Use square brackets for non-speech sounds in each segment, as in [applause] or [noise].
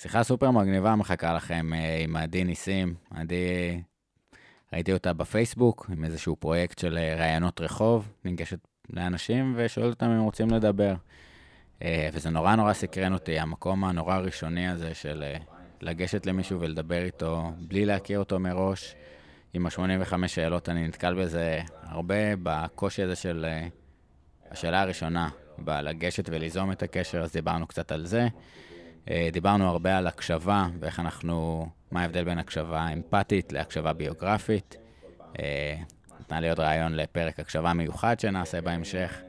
שיחה סופר מגניבה מחכה לכם אה, עם עדי ניסים. עדי, ראיתי אותה בפייסבוק עם איזשהו פרויקט של אה, ראיונות רחוב, ניגשת לאנשים ושואלת אותם אם רוצים לדבר. אה, וזה נורא נורא סקרן אותי, המקום הנורא הראשוני הזה של לגשת למישהו ולדבר איתו בלי להכיר אותו מראש. עם ה-85 שאלות, אני נתקל בזה הרבה בקושי הזה של השאלה הראשונה, בלגשת וליזום את הקשר, אז דיברנו קצת על זה. אה, דיברנו הרבה על הקשבה ואיך אנחנו, מה ההבדל בין הקשבה אמפתית להקשבה ביוגרפית. אה, נתנה לי עוד רעיון לפרק הקשבה מיוחד שנעשה בהמשך.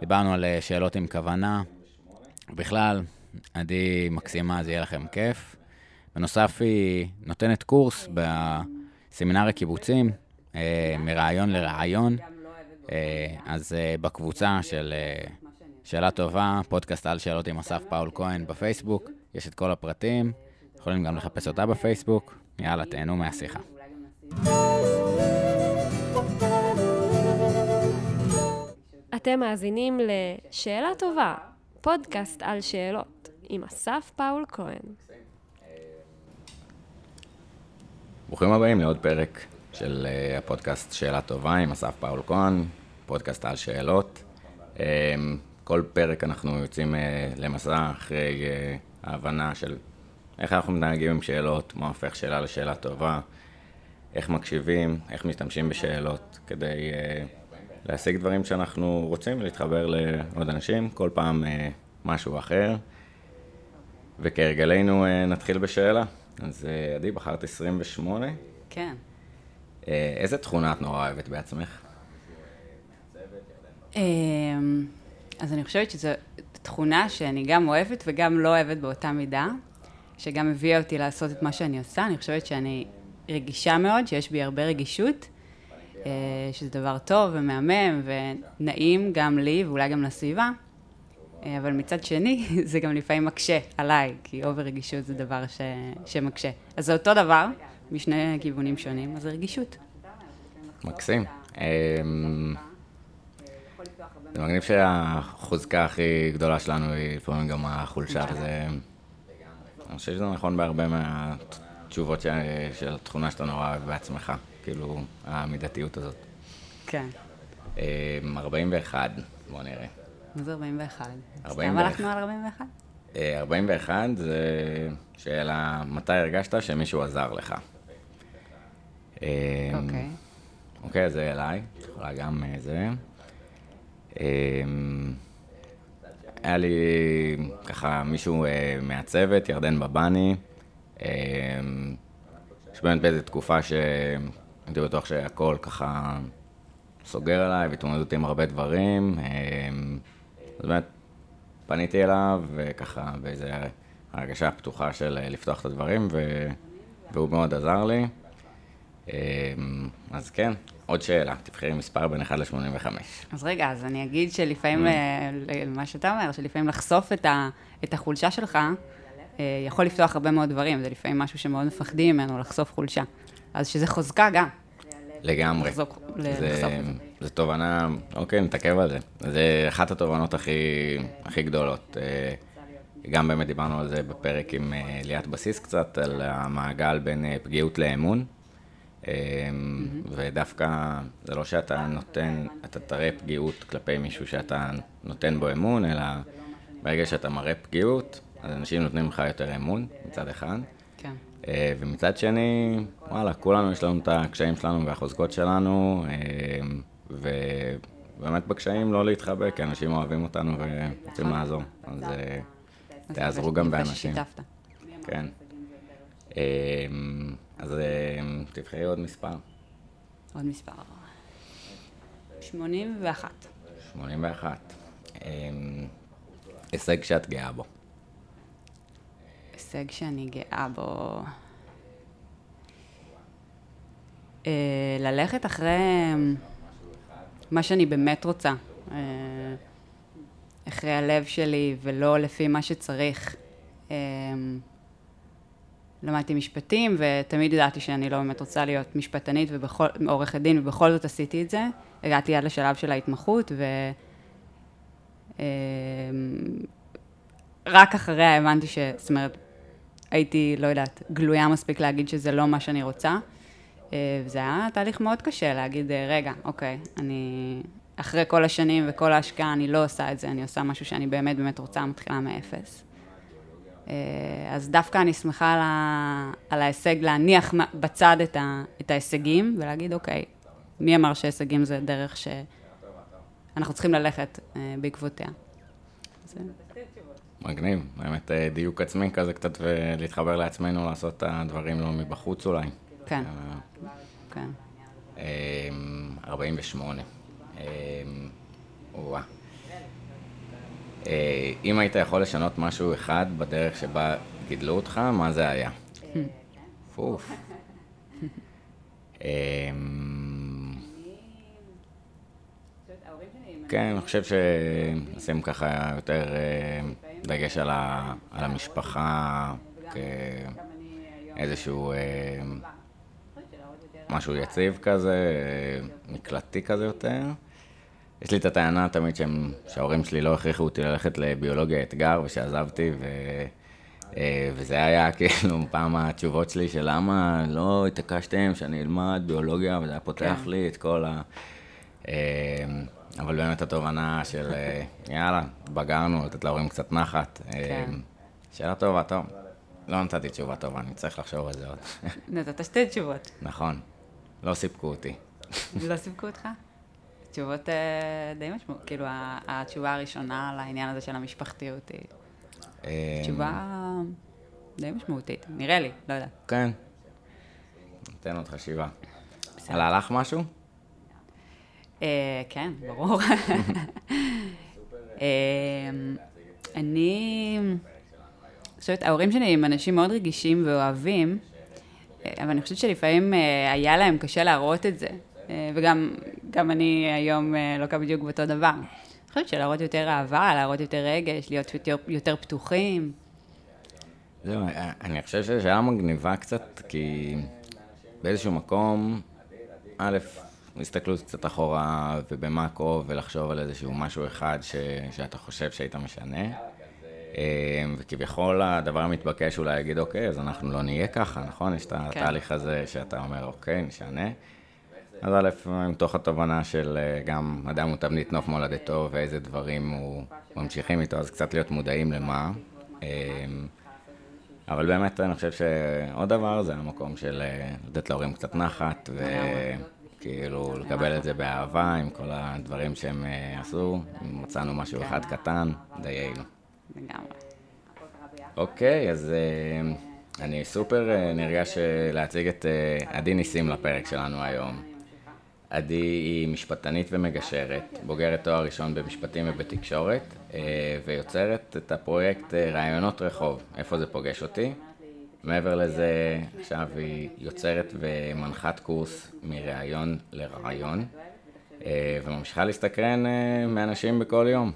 דיברנו על אה, שאלות עם כוונה. בכלל, עדי מקסימה, אז יהיה לכם כיף. בנוסף, היא נותנת קורס בסמינר הקיבוצים, מרעיון לרעיון. אז בקבוצה של שאלה טובה, פודקאסט על שאלות עם אסף פאול כהן בפייסבוק, יש את כל הפרטים, יכולים גם לחפש אותה בפייסבוק. יאללה, תהנו מהשיחה. אתם מאזינים ל"שאלה טובה", פודקאסט על שאלות, עם אסף פאול כהן. ברוכים הבאים לעוד פרק של אה, הפודקאסט שאלה טובה עם אסף פאול כהן, פודקאסט על שאלות. כל פרק אנחנו יוצאים אה, למסע אחרי אה, ההבנה של איך אנחנו מתנהגים עם שאלות, מה הופך שאלה לשאלה טובה, איך מקשיבים, איך משתמשים בשאלות, כדי אה, להשיג דברים שאנחנו רוצים, להתחבר לעוד אנשים, כל פעם משהו אחר. וכהרגלנו נתחיל בשאלה. אז עדי, בחרת 28? כן. איזה תכונה את נורא אוהבת בעצמך? אמ, אז אני חושבת שזו תכונה שאני גם אוהבת וגם לא אוהבת באותה מידה, שגם הביאה אותי לעשות את מה שאני עושה. אני חושבת שאני רגישה מאוד, שיש בי הרבה רגישות, אה, שזה דבר טוב ומהמם ונעים גם לי ואולי גם לסביבה, אה, אבל מצד שני, [laughs] זה גם לפעמים מקשה עליי, כי אובר רגישות זה דבר ש... שמקשה. אז זה אותו דבר, משני כיוונים שונים, אז זה רגישות. מקסים. זה מגניב שהחוזקה הכי גדולה שלנו היא לפעמים גם החולשה, וזה... אני חושב שזה נכון בהרבה מהתשובות של התכונה שאתה נורא אוהב בעצמך, כאילו, המידתיות הזאת. כן. 41, אמ, בוא נראה. מה זה 41? סתם הלכנו על 41? 41 אה, זה שאלה, מתי הרגשת שמישהו עזר לך? אמ, אוקיי. אוקיי, זה אליי, יכולה גם אה, זה. אמ, היה לי ככה מישהו אה, מהצוות, ירדן בבני, אמ, שבאמת באיזו תקופה שהייתי בטוח שהכל ככה סוגר עליי והתמודדות עם הרבה דברים. אמ, אז באמת פניתי אליו וככה באיזו הרגשה פתוחה של אה, לפתוח את הדברים והוא מאוד עזר לי. אז כן, עוד שאלה, תבחרי מספר בין 1 ל-85. אז רגע, אז אני אגיד שלפעמים, mm. אה, מה שאתה אומר, שלפעמים לחשוף את, ה, את החולשה שלך, אה, יכול לפתוח הרבה מאוד דברים, זה לפעמים משהו שמאוד מפחדים ממנו, לחשוף חולשה. אז שזה חוזקה גם. לגמרי. לחזוק, זה, זה תובנה, אוקיי, נתעכב על זה. זה אחת התובנות הכי, הכי גדולות. אה, גם באמת דיברנו על זה בפרק עם ליאת בסיס קצת, על המעגל בין פגיעות לאמון. אמ, ודווקא זה לא שאתה נותן, אתה תראה פגיעות כלפי מישהו שאתה נותן בו אמון, אלא ברגע שאתה מראה פגיעות, אז אנשים נותנים לך יותר אמון מצד אחד. כן. אה, ומצד שני, וואלה, כולנו יש לנו את הקשיים שלנו והחוזקות שלנו, אמ, ובאמת בקשיים לא להתחבק, כי אנשים אוהבים אותנו ורוצים לעזור. אז אה, תעזרו גם באנשים. כן. אמ, אז אמ, תבחרי עוד מספר. עוד מספר. 81. 81. אמ, הישג שאת גאה בו. הישג שאני גאה בו... אה, ללכת אחרי מה שאני באמת רוצה. אה, אחרי הלב שלי ולא לפי מה שצריך. למדתי משפטים, ותמיד ידעתי שאני לא באמת רוצה להיות משפטנית ועורכת דין, ובכל זאת עשיתי את זה. הגעתי עד לשלב של ההתמחות, ו... אמ, רק אחריה הבנתי ש... זאת אומרת, הייתי, לא יודעת, גלויה מספיק להגיד שזה לא מה שאני רוצה. אה, וזה היה תהליך מאוד קשה להגיד, אה, רגע, אוקיי, אני... אחרי כל השנים וכל ההשקעה, אני לא עושה את זה, אני עושה משהו שאני באמת באמת רוצה, מתחילה מאפס. אה, אז דווקא אני שמחה על, ה... על ההישג, להניח בצד את, ה... את ההישגים ולהגיד, אוקיי, מי אמר שהישגים זה דרך שאנחנו צריכים ללכת בעקבותיה. זה... מגניב, באמת דיוק עצמי כזה קצת ולהתחבר לעצמנו, לעשות את הדברים לא מבחוץ אולי. כן, כן. 48. אמ, אמ, אה, אם היית יכול לשנות משהו אחד בדרך שבה גידלו אותך, מה זה היה? פוף. אמ, כן, אני חושב שנשים ככה יותר דגש על המשפחה כאיזשהו משהו יציב כזה, מקלטי כזה יותר. יש לי את הטענה תמיד שהם, שההורים שלי לא הכריחו אותי ללכת לביולוגיה אתגר ושעזבתי, ו... אה, וזה היה [laughs] כאילו פעם התשובות שלי של למה לא התעקשתם שאני אלמד ביולוגיה, וזה היה פותח כן. לי את כל ה... אה, אבל באמת התובנה של אה, [laughs] יאללה, בגרנו, לתת להורים קצת נחת. כן. שאלה טובה, טוב. לא נתתי תשובה טובה, אני צריך לחשוב על זה עוד. נתת שתי תשובות. [laughs] נכון. לא סיפקו אותי. לא סיפקו אותך? תשובות אה, די משמעות, כאילו התשובה הראשונה לעניין הזה של המשפחתיות היא אה, תשובה די משמעותית, נראה לי, לא יודעת. כן. ניתן עוד חשיבה. עלה לך משהו? אה, כן, ברור. אני... חושבת, ההורים שלי הם אנשים מאוד רגישים ואוהבים, אבל אני חושבת שלפעמים היה להם קשה להראות את זה. אה, וגם גם אני היום אה, לוקה בדיוק באותו דבר. אני חושבת שלהראות יותר אהבה, להראות יותר רגש, להיות יותר, יותר פתוחים. זהו, אני חושב שזו שאלה מגניבה קצת, כי באיזשהו מקום, א', הסתכלות קצת אחורה ובמאקרו ולחשוב על איזשהו משהו אחד ש, שאתה חושב שהיית משנה. אמ, וכביכול הדבר המתבקש אולי להגיד, אוקיי, אז אנחנו לא נהיה ככה, נכון? יש את כן. התהליך הזה שאתה אומר, אוקיי, נשנה. אז א', מתוך התובנה של אה, גם אדם הוא תבנית נוף מולדתו ואיזה דברים הוא ממשיכים איתו, אז קצת להיות מודעים למה. אמ, אבל באמת, אני חושב שעוד דבר זה המקום של אה, לתת להורים קצת נחת, וכאילו לקבל את זה באהבה עם כל הדברים שהם אה, עשו. מצאנו משהו אחד קטן, דיינו. לגמרי. אוקיי, אז uh, אני סופר נרגש להציג את עדי ניסים לפרק שלנו היום. עדי היא משפטנית ומגשרת, בוגרת תואר ראשון במשפטים ובתקשורת, uh, ויוצרת את הפרויקט uh, רעיונות רחוב, איפה זה פוגש אותי. מעבר לזה, עכשיו היא יוצרת ומנחת קורס מראיון לרעיון, uh, וממשיכה להסתקרן מאנשים בכל יום.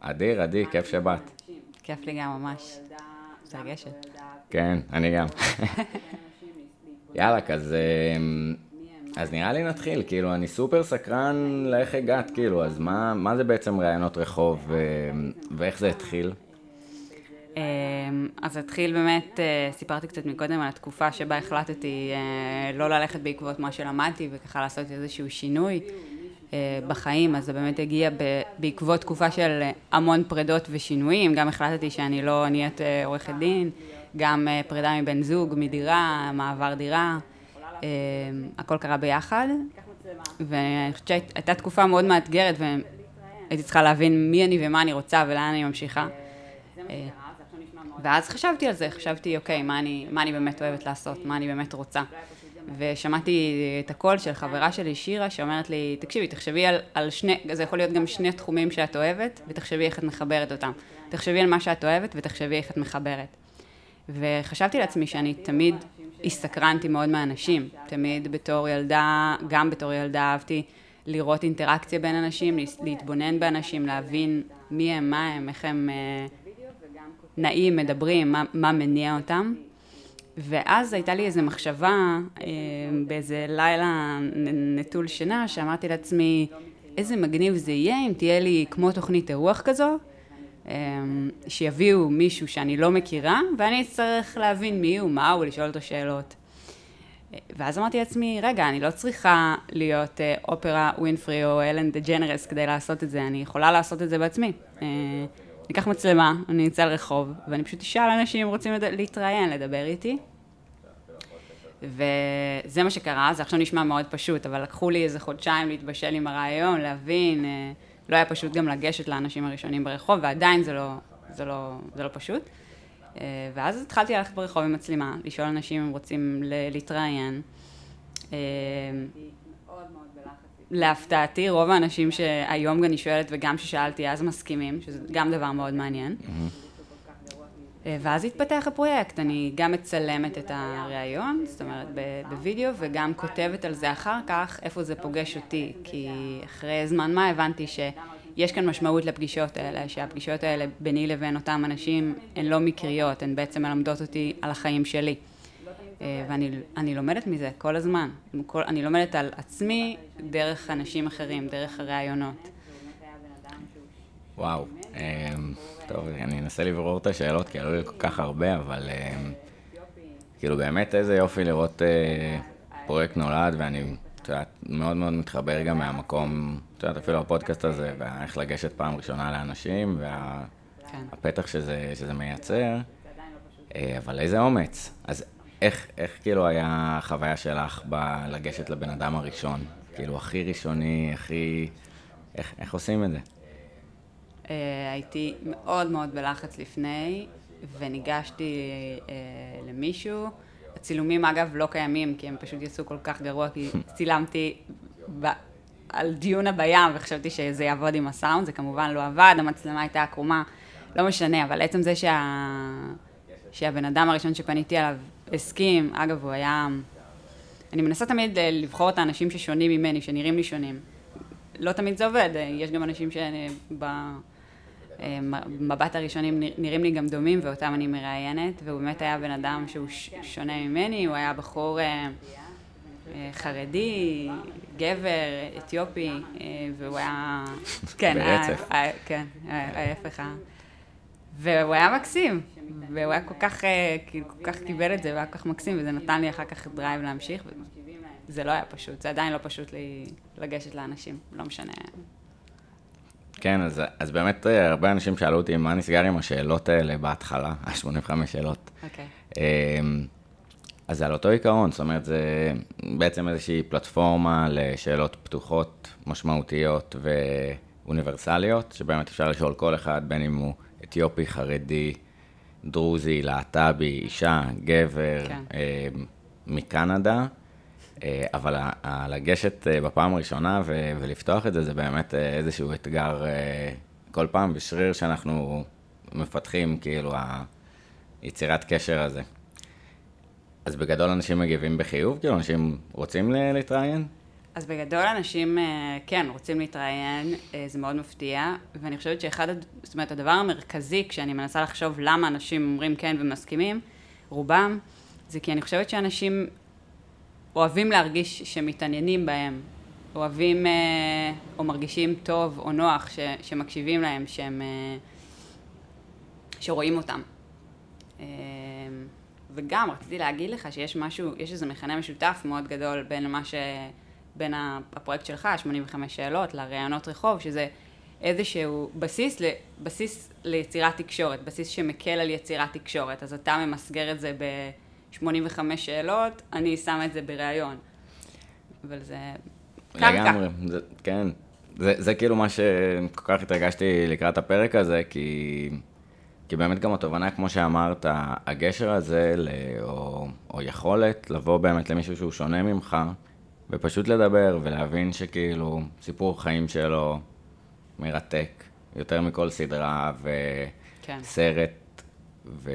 אדיר, עדי, כיף שבאת. כיף לי גם ממש. מתרגשת. כן, אני גם. [laughs] יאללה, אז, אמ, אז נראה לי נתחיל, כאילו, אני סופר סקרן לאיך הגעת, כאילו, אז מה, מה זה בעצם ראיונות רחוב ו... ואיך זה התחיל? אמ, אז התחיל באמת, אה, סיפרתי קצת מקודם על התקופה שבה החלטתי אה, לא ללכת בעקבות מה שלמדתי וככה לעשות איזשהו שינוי. אה, בחיים, אז זה באמת הגיע בעקבות תקופה של המון פרידות ושינויים, גם החלטתי שאני לא נהיית אה, עורכת דין, גם אה, פרידה מבן זוג, מדירה, מעבר דירה, הכל קרה ביחד, ואני חושבת שהייתה תקופה מאוד מאתגרת והייתי צריכה להבין מי אני ומה אני רוצה ולאן אני ממשיכה. ואז חשבתי על זה, חשבתי, אוקיי, מה אני, מה אני באמת אוהבת לעשות, מה אני באמת רוצה. ושמעתי את הקול של חברה שלי, שירה, שאומרת לי, תקשיבי, תחשבי על, על שני, זה יכול להיות גם שני תחומים שאת אוהבת, ותחשבי איך את מחברת אותם. תחשבי על מה שאת אוהבת, ותחשבי איך את מחברת. וחשבתי לעצמי שאני תמיד הסתקרנתי מאוד מהאנשים. תמיד בתור ילדה, גם בתור ילדה אהבתי לראות אינטראקציה בין אנשים, להתבונן באנשים, להבין מי הם, מה הם, איך הם אה, נעים, מדברים, מה, מה מניע אותם. ואז הייתה לי איזו מחשבה אה, באיזה לילה נטול שינה, שאמרתי לעצמי, איזה מגניב זה יהיה אם תהיה לי כמו תוכנית אירוח כזו, שיביאו מישהו שאני לא מכירה, ואני אצטרך להבין מי הוא, מה הוא, ולשאול אותו שאלות. ואז אמרתי לעצמי, רגע, אני לא צריכה להיות אה, אופרה ווינפרי או אלן דה ג'נרס כדי לעשות את זה, אני יכולה לעשות את זה בעצמי. אה, אני אקח מצלמה, אני אצא לרחוב, ואני פשוט אשאל אנשים אם רוצים להתראיין, לדבר איתי. וזה מה שקרה, זה עכשיו נשמע מאוד פשוט, אבל לקחו לי איזה חודשיים להתבשל עם הרעיון, להבין, אה, לא היה פשוט גם לגשת לאנשים הראשונים ברחוב, ועדיין זה לא, זה לא, זה לא פשוט. אה, ואז התחלתי ללכת ברחוב עם מצלמה, לשאול אנשים אם רוצים להתראיין. אה, להפתעתי, רוב האנשים שהיום אני שואלת וגם ששאלתי אז מסכימים, שזה גם דבר מאוד מעניין. אה, ואז התפתח הפרויקט, אני גם מצלמת את הריאיון, זאת אומרת בווידאו, וגם כותבת על זה אחר כך, איפה זה פוגש אותי, כי אחרי זמן מה הבנתי ש... יש כאן משמעות לפגישות האלה, שהפגישות האלה ביני לבין אותם אנשים הן לא מקריות, הן בעצם מלמדות אותי על החיים שלי. אה, ואני לומדת מזה כל הזמן. כל, אני לומדת על עצמי דרך אנשים אחרים, דרך הראיונות. וואו, אמ, טוב, אני אנסה לברור את השאלות, כי עלו לי כל כך הרבה, אבל אמ, כאילו באמת איזה יופי לראות אה, פרויקט נולד, ואני את יודעת, מאוד מאוד מתחבר גם מהמקום, את יודעת, אפילו הפודקאסט הזה, ואיך לגשת פעם ראשונה לאנשים, והפתח כן. שזה, שזה מייצר, אה, אבל איזה אומץ. אז איך, איך כאילו היה החוויה שלך בלגשת לבן אדם הראשון? כאילו, הכי ראשוני, הכי... איך, איך עושים את זה? אה, הייתי מאוד מאוד בלחץ לפני, וניגשתי אה, למישהו. הצילומים אגב לא קיימים, כי הם פשוט יצאו כל כך גרוע, כי [laughs] צילמתי ב... על דיונה בים וחשבתי שזה יעבוד עם הסאונד, זה כמובן לא עבד, המצלמה הייתה עקומה, לא משנה, אבל עצם זה שה... שהבן אדם הראשון שפניתי אליו הסכים, אגב, הוא היה... אני מנסה תמיד לבחור את האנשים ששונים ממני, שנראים לי שונים. לא תמיד זה עובד, יש גם אנשים שאני... ב... מבט הראשונים נראים לי גם דומים ואותם אני מראיינת, והוא באמת היה בן אדם שהוא שונה ממני, הוא היה בחור אה, אה, חרדי, גבר, אתיופי, אה, והוא היה... [laughs] כן, ברצף. כן, ההפך. והוא היה מקסים, והוא היה כל כך, כאילו, כל כך קיבל את זה, והוא היה כל כך מקסים, וזה נתן לי אחר כך drive להמשיך. זה לא היה פשוט, זה עדיין לא פשוט לי לגשת לאנשים, לא משנה. כן, אז, אז באמת אה, הרבה אנשים שאלו אותי מה נסגר עם השאלות האלה בהתחלה, [laughs] ה-85 שאלות. אוקיי. Okay. אמ, אז על אותו עיקרון, זאת אומרת, זה בעצם איזושהי פלטפורמה לשאלות פתוחות, משמעותיות ואוניברסליות, שבאמת אפשר לשאול כל אחד, בין אם הוא אתיופי, חרדי, דרוזי, להט"בי, אישה, גבר, כן. אה, מקנדה. אה, אבל לגשת אה, בפעם הראשונה ולפתוח את זה, זה באמת אה, איזשהו אתגר כל פעם בשריר שאנחנו מפתחים, כאילו, היצירת קשר הזה. אז בגדול אנשים מגיבים בחיוב? כאילו, אנשים רוצים להתראיין? אז בגדול אנשים, כן, רוצים להתראיין, זה מאוד מפתיע, ואני חושבת שאחד, זאת אומרת, הדבר המרכזי, כשאני מנסה לחשוב למה אנשים אומרים כן ומסכימים, רובם, זה כי אני חושבת שאנשים אוהבים להרגיש שמתעניינים בהם, אוהבים אה, או מרגישים טוב או נוח ש, שמקשיבים להם, שהם, אה, שרואים אותם. אה, וגם רציתי להגיד לך שיש משהו, יש איזה מכנה משותף מאוד גדול בין מה ש... בין הפרויקט שלך, 85 שאלות, לראיונות רחוב, שזה איזשהו בסיס, בסיס ליצירת תקשורת, בסיס שמקל על יצירת תקשורת. אז אתה ממסגר את זה ב... 85 שאלות, אני שמה את זה בריאיון. אבל זה קרקע. לגמרי, זה, כן. זה, זה כאילו מה שכל כך התרגשתי לקראת הפרק הזה, כי, כי באמת גם התובנה, כמו שאמרת, הגשר הזה, ל, או, או יכולת לבוא באמת למישהו שהוא שונה ממך, ופשוט לדבר ולהבין שכאילו סיפור חיים שלו מרתק, יותר מכל סדרה וסרט, כן. ו...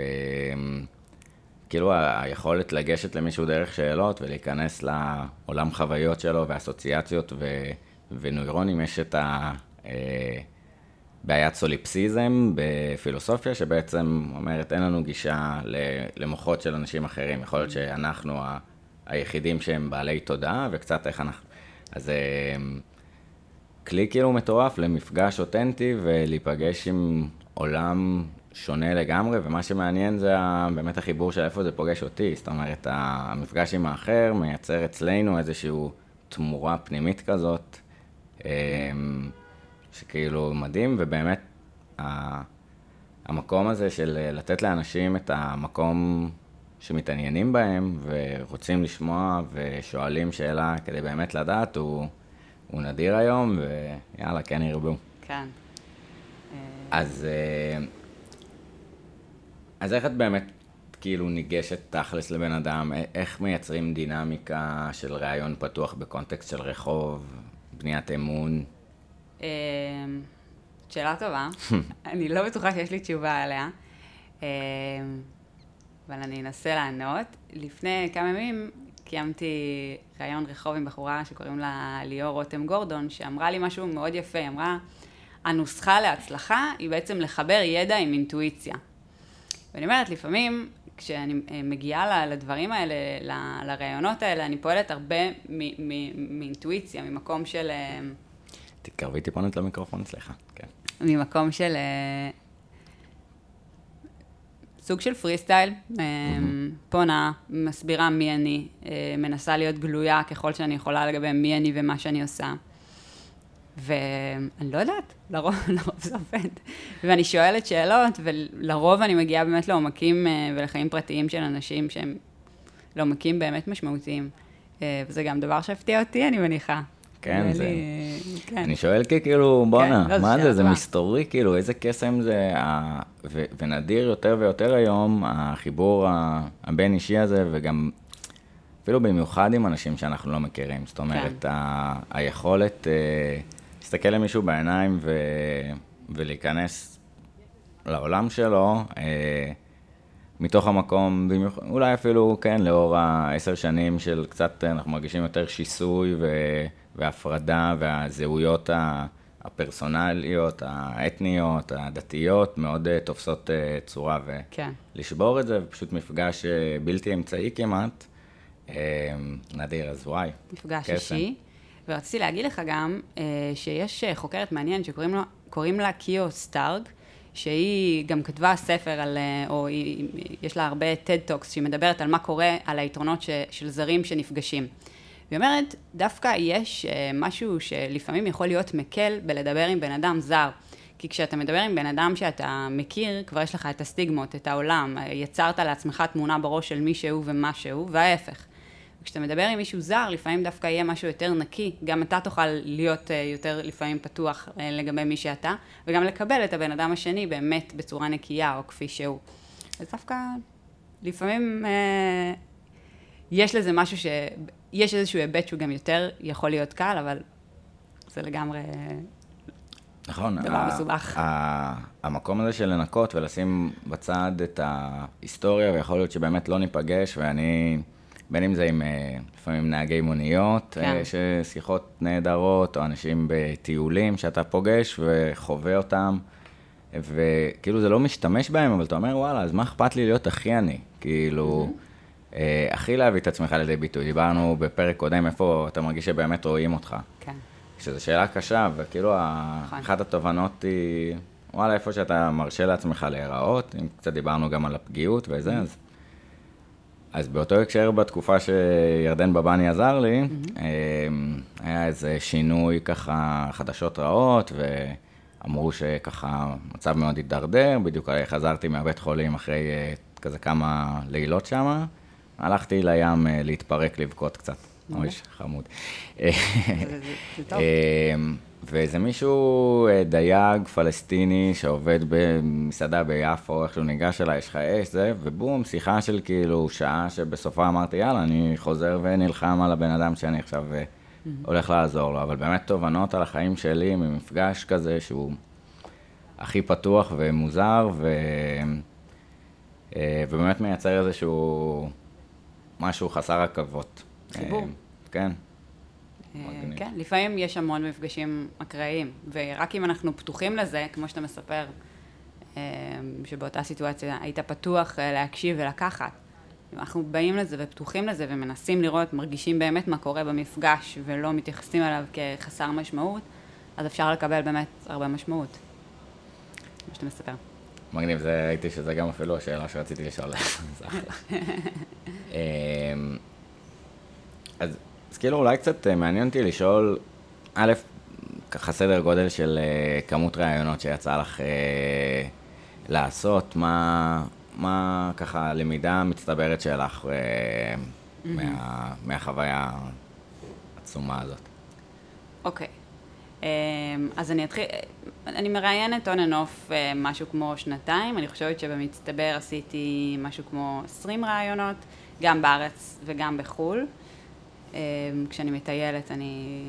כאילו היכולת לגשת למישהו דרך שאלות ולהיכנס לעולם חוויות שלו ואסוציאציות ו, ונוירונים, יש את הבעיית אה, סוליפסיזם בפילוסופיה, שבעצם אומרת אין לנו גישה למוחות של אנשים אחרים, יכול להיות שאנחנו היחידים שהם בעלי תודעה וקצת איך אנחנו... אז אה, כלי כאילו מטורף למפגש אותנטי ולהיפגש עם עולם שונה לגמרי, ומה שמעניין זה באמת החיבור של איפה זה פוגש אותי. זאת אומרת, המפגש עם האחר מייצר אצלנו איזושהי תמורה פנימית כזאת, אמ, שכאילו מדהים, ובאמת המקום הזה של לתת לאנשים את המקום שמתעניינים בהם ורוצים לשמוע ושואלים שאלה כדי באמת לדעת, הוא, הוא נדיר היום, ויאללה, כן ירבו. כן. אז, אה, אז איך את באמת כאילו ניגשת תכלס לבן אדם? איך מייצרים דינמיקה של ראיון פתוח בקונטקסט של רחוב, בניית אמון? אמ, שאלה טובה. [laughs] אני לא בטוחה שיש לי תשובה עליה, אמ, אבל אני אנסה לענות. לפני כמה ימים קיימתי ראיון רחוב עם בחורה שקוראים לה ליאור רותם גורדון, שאמרה לי משהו מאוד יפה. היא אמרה, הנוסחה להצלחה היא בעצם לחבר ידע עם אינטואיציה. ואני אומרת, לפעמים כשאני אה, מגיעה לדברים האלה, לראיונות האלה, אני פועלת הרבה מאינטואיציה, ממקום של... אה, תתקרבי טיפונת למיקרופון, סליחה, כן. ממקום של... אה, סוג של פרי סטייל, mm-hmm. פונה, מסבירה מי אני, מנסה להיות גלויה ככל שאני יכולה לגבי מי אני ומה שאני עושה. ואני לא יודעת, לרוב, [laughs] לרוב זה עובד. ואני שואלת שאלות, ולרוב אני מגיעה באמת לעומקים אה, ולחיים פרטיים של אנשים שהם לעומקים באמת משמעותיים. אה, וזה גם דבר שהפתיע אותי, אני מניחה. כן, זה... כן. אני שואל כי כאילו, בואנה, כן, לא, מה זה, זה מסתורי, כאילו, איזה קסם זה, ו- ונדיר יותר ויותר היום, החיבור הבין-אישי הזה, וגם אפילו במיוחד עם אנשים שאנחנו לא מכירים. זאת אומרת, כן. ה- היכולת... Uh, להסתכל למישהו בעיניים ו... ולהיכנס לעולם שלו, אה, מתוך המקום, במיוח... אולי אפילו, כן, לאור העשר שנים של קצת, אנחנו מרגישים יותר שיסוי ו... והפרדה והזהויות הפרסונליות, האתניות, הדתיות, מאוד uh, תופסות uh, צורה. ולשבור כן. את זה, ופשוט מפגש uh, בלתי אמצעי כמעט, נדיר, אז וואי. מפגש אישי. ורציתי להגיד לך גם אה, שיש אה, חוקרת מעניינת שקוראים לה קיו סטארג, שהיא גם כתבה ספר על, אה, או היא, יש לה הרבה TED Talks, שהיא מדברת על מה קורה, על היתרונות ש, של זרים שנפגשים. היא אומרת, דווקא יש משהו שלפעמים יכול להיות מקל בלדבר עם בן אדם זר. כי כשאתה מדבר עם בן אדם שאתה מכיר, כבר יש לך את הסטיגמות, את העולם, יצרת לעצמך תמונה בראש של מי שהוא ומה שהוא, וההפך. וכשאתה מדבר עם מישהו זר, לפעמים דווקא יהיה משהו יותר נקי, גם אתה תוכל להיות אה, יותר לפעמים פתוח אה, לגבי מי שאתה, וגם לקבל את הבן אדם השני באמת בצורה נקייה, או כפי שהוא. אז דווקא לפעמים אה, יש לזה משהו ש... יש איזשהו היבט שהוא גם יותר יכול להיות קל, אבל זה לגמרי נכון, דבר מסובך. המקום הזה של לנקות ולשים בצד את ההיסטוריה, ויכול להיות שבאמת לא ניפגש, ואני... בין אם זה עם אה, לפעמים נהגי מוניות, כן. אה, ששיחות נהדרות, או אנשים בטיולים שאתה פוגש וחווה אותם, וכאילו זה לא משתמש בהם, אבל אתה אומר, וואלה, אז מה אכפת לי להיות הכי אני? כאילו, mm-hmm. הכי להביא את עצמך לידי ביטוי. דיברנו בפרק קודם, איפה אתה מרגיש שבאמת רואים אותך. כן. שזו שאלה קשה, וכאילו, נכון. אחת התובנות היא, וואלה, איפה שאתה מרשה לעצמך להיראות, אם קצת דיברנו גם על הפגיעות וזה, mm-hmm. אז... אז באותו הקשר, בתקופה שירדן בבני עזר לי, mm-hmm. היה איזה שינוי ככה, חדשות רעות, ואמרו שככה מצב מאוד הידרדר, בדיוק חזרתי מהבית חולים אחרי אה, כזה כמה לילות שם, הלכתי לים אה, להתפרק, לבכות קצת. אוי, חמוד. זה טוב. [laughs] ואיזה מישהו, אה, דייג פלסטיני שעובד במסעדה ביפו, איכשהו ניגש אליי, יש לך אש, זה, ובום, שיחה של כאילו שעה שבסופה אמרתי, יאללה, אני חוזר ונלחם על הבן אדם שאני עכשיו אה, הולך לעזור לו. אבל באמת תובנות על החיים שלי ממפגש כזה שהוא הכי פתוח ומוזר, ו... אה, ובאמת מייצר איזשהו משהו חסר עכבות. חיבור. כן. מגניב. כן, לפעמים יש המון מפגשים אקראיים, ורק אם אנחנו פתוחים לזה, כמו שאתה מספר, אה, שבאותה סיטואציה היית פתוח אה, להקשיב ולקחת. אנחנו באים לזה ופתוחים לזה ומנסים לראות, מרגישים באמת מה קורה במפגש ולא מתייחסים אליו כחסר משמעות, אז אפשר לקבל באמת הרבה משמעות, כמו שאתה מספר. מגניב, זה ראיתי שזה גם אפילו השאלה שרציתי לשאול. [laughs] זה אחלה. [laughs] אמ, אז, אז כאילו אולי קצת אה, מעניין אותי לשאול, א', ככה סדר גודל של אה, כמות ראיונות שיצא לך אה, לעשות, מה, מה ככה הלמידה המצטברת שלך מה, מהחוויה העצומה הזאת? אוקיי. אמ, אז אני אתחיל, אני מראיינת off אה, משהו כמו שנתיים, אני חושבת שבמצטבר עשיתי משהו כמו 20 ראיונות, גם בארץ וגם בחו"ל. אמ, כשאני מטיילת אני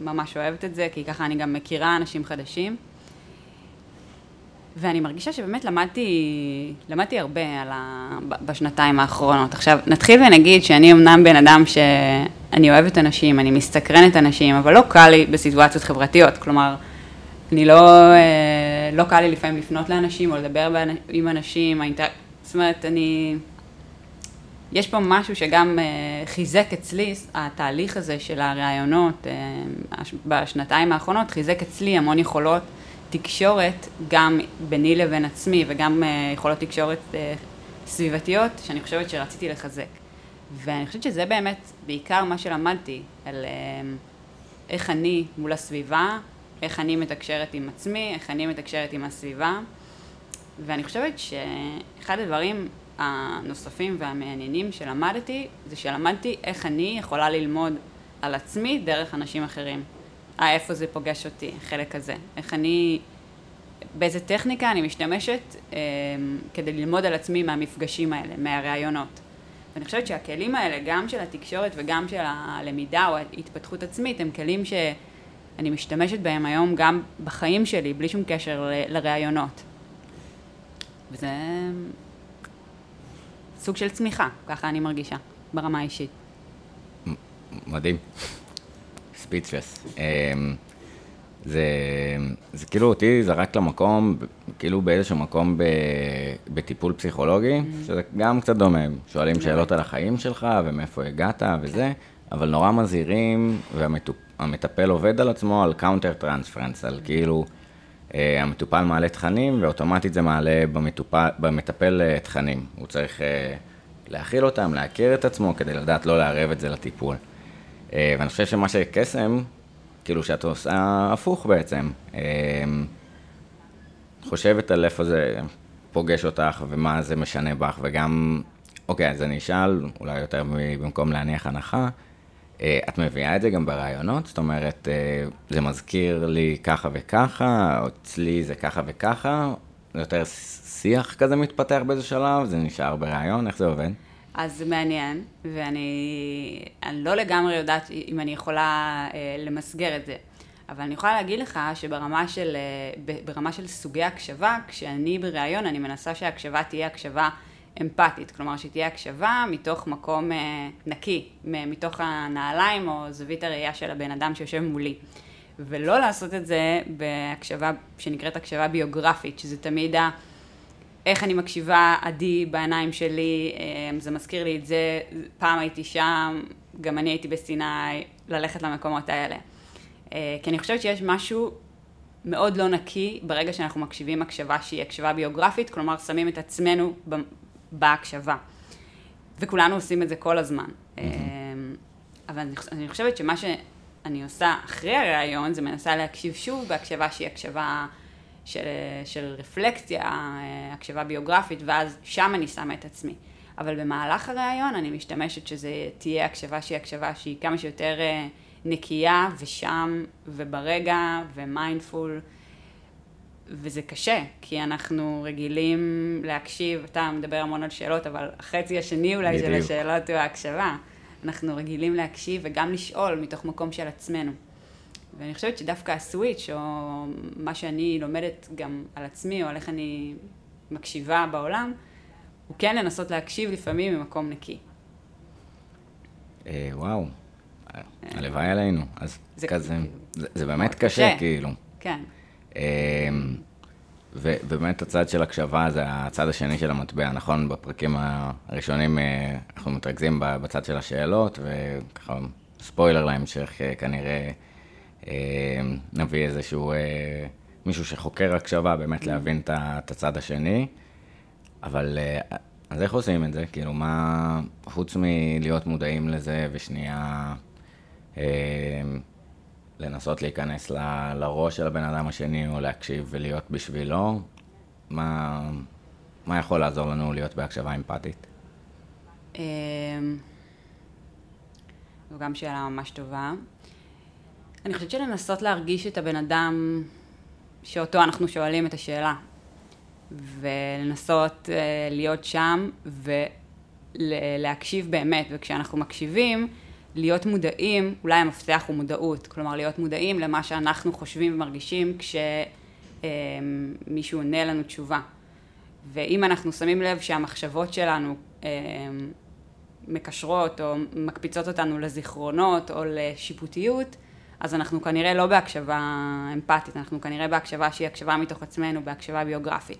ממש אוהבת את זה, כי ככה אני גם מכירה אנשים חדשים. ואני מרגישה שבאמת למדתי, למדתי הרבה על ה... בשנתיים האחרונות. עכשיו, נתחיל ונגיד שאני אמנם בן אדם שאני אוהבת אנשים, אני מסתקרנת אנשים, אבל לא קל לי בסיטואציות חברתיות. כלומר, אני לא, אה, לא קל לי לפעמים לפנות לאנשים או לדבר עם אנשים, האינטר... זאת אומרת, אני... יש פה משהו שגם אה, חיזק אצלי, התהליך הזה של הראיונות אה, בשנתיים האחרונות, חיזק אצלי המון יכולות תקשורת, גם ביני לבין עצמי וגם אה, יכולות תקשורת סביבתיות, שאני חושבת שרציתי לחזק. ואני חושבת שזה באמת בעיקר מה שלמדתי, על איך אני מול הסביבה, איך אני מתקשרת עם עצמי, איך אני מתקשרת עם הסביבה. ואני חושבת שאחד הדברים הנוספים והמעניינים שלמדתי, זה שלמדתי איך אני יכולה ללמוד על עצמי דרך אנשים אחרים. אה, איפה זה פוגש אותי, החלק הזה. איך אני, באיזה טכניקה אני משתמשת אה, כדי ללמוד על עצמי מהמפגשים האלה, מהראיונות. ואני חושבת שהכלים האלה, גם של התקשורת וגם של הלמידה או ההתפתחות עצמית, הם כלים שאני משתמשת בהם היום גם בחיים שלי, בלי שום קשר לראיונות. וזה סוג של צמיחה, ככה אני מרגישה, ברמה האישית. מדהים. speechless. זה, זה כאילו אותי זרק למקום, כאילו באיזשהו מקום ב, בטיפול פסיכולוגי, שזה גם קצת דומה. שואלים שאלות על החיים שלך ומאיפה הגעת וזה, אבל נורא מזהירים, והמטפל עובד על עצמו על counter transference, על כאילו, אה, המטופל מעלה תכנים, ואוטומטית זה מעלה במטופל, במטפל אה, תכנים. הוא צריך אה, להכיל אותם, להכיר את עצמו, כדי לדעת לא לערב את זה לטיפול. אה, ואני חושב שמה שקסם, כאילו שאת עושה הפוך בעצם. אה, חושבת על איפה זה פוגש אותך ומה זה משנה בך, וגם, אוקיי, אז אני אשאל, אולי יותר במקום להניח הנחה, אה, את מביאה את זה גם ברעיונות? זאת אומרת, אה, זה מזכיר לי ככה וככה, או אצלי זה ככה וככה, זה יותר שיח כזה מתפתח באיזה שלב, זה נשאר ברעיון, איך זה עובד? אז זה מעניין, ואני אני לא לגמרי יודעת אם אני יכולה אה, למסגר את זה. אבל אני יכולה להגיד לך שברמה של, אה, ברמה של סוגי הקשבה, כשאני בריאיון, אני מנסה שההקשבה תהיה הקשבה אמפתית. כלומר, שתהיה הקשבה מתוך מקום אה, נקי, מתוך הנעליים או זווית הראייה של הבן אדם שיושב מולי. ולא לעשות את זה בהקשבה שנקראת הקשבה ביוגרפית, שזה תמיד ה... איך אני מקשיבה עדי בעיניים שלי, אה, זה מזכיר לי את זה, פעם הייתי שם, גם אני הייתי בסיני, ללכת למקומות האלה. אה, כי אני חושבת שיש משהו מאוד לא נקי ברגע שאנחנו מקשיבים הקשבה שהיא הקשבה ביוגרפית, כלומר שמים את עצמנו בהקשבה. וכולנו עושים את זה כל הזמן. אה, אבל אני אני חושבת שמה שאני עושה אחרי הראיון, זה מנסה להקשיב שוב בהקשבה שהיא הקשבה של, של רפלקציה, אה, הקשבה ביוגרפית, ואז שם אני שמה את עצמי. אבל במהלך הראיון אני משתמשת שזה תהיה הקשבה שהיא הקשבה שהיא כמה שיותר אה, נקייה ושם וברגע ומיינדפול. וזה קשה, כי אנחנו רגילים להקשיב, אתה מדבר המון על שאלות, אבל החצי השני אולי של. השאלות הוא ההקשבה. אנחנו רגילים להקשיב וגם לשאול מתוך מקום של עצמנו. ואני חושבת שדווקא הסוויץ', או מה שאני לומדת גם על עצמי, או על איך אני מקשיבה בעולם, הוא כן לנסות להקשיב לפעמים ממקום נקי. אה, וואו, הלוואי עלינו. אז זה- כזה, זה, זה באמת קשה. כאילו. כן. אמ, ובאמת הצד של הקשבה זה הצד השני של המטבע, נכון? בפרקים הראשונים אה, אנחנו מתרכזים בצד של השאלות, וככה ספוילר להמשך, אה, כנראה אה, נביא איזשהו מישהו שחוקר הקשבה, באמת להבין את הצד השני. אבל אז איך עושים את זה? כאילו, מה, חוץ מלהיות מודעים לזה ושנייה לנסות להיכנס ל- לראש של הבן אדם השני או להקשיב ולהיות בשבילו, מה, מה יכול לעזור לנו להיות בהקשבה אמפתית? אמ, זו גם שאלה ממש טובה. אני חושבת שלנסות להרגיש את הבן אדם שאותו אנחנו שואלים את השאלה, ולנסות uh, להיות שם ולהקשיב באמת, וכשאנחנו מקשיבים, להיות מודעים, אולי המפתח הוא מודעות, כלומר להיות מודעים למה שאנחנו חושבים ומרגישים כשמישהו עונה לנו תשובה. ואם אנחנו שמים לב שהמחשבות שלנו um, מקשרות או מקפיצות אותנו לזיכרונות או לשיפוטיות, אז אנחנו כנראה לא בהקשבה אמפתית, אנחנו כנראה בהקשבה שהיא הקשבה מתוך עצמנו, בהקשבה ביוגרפית.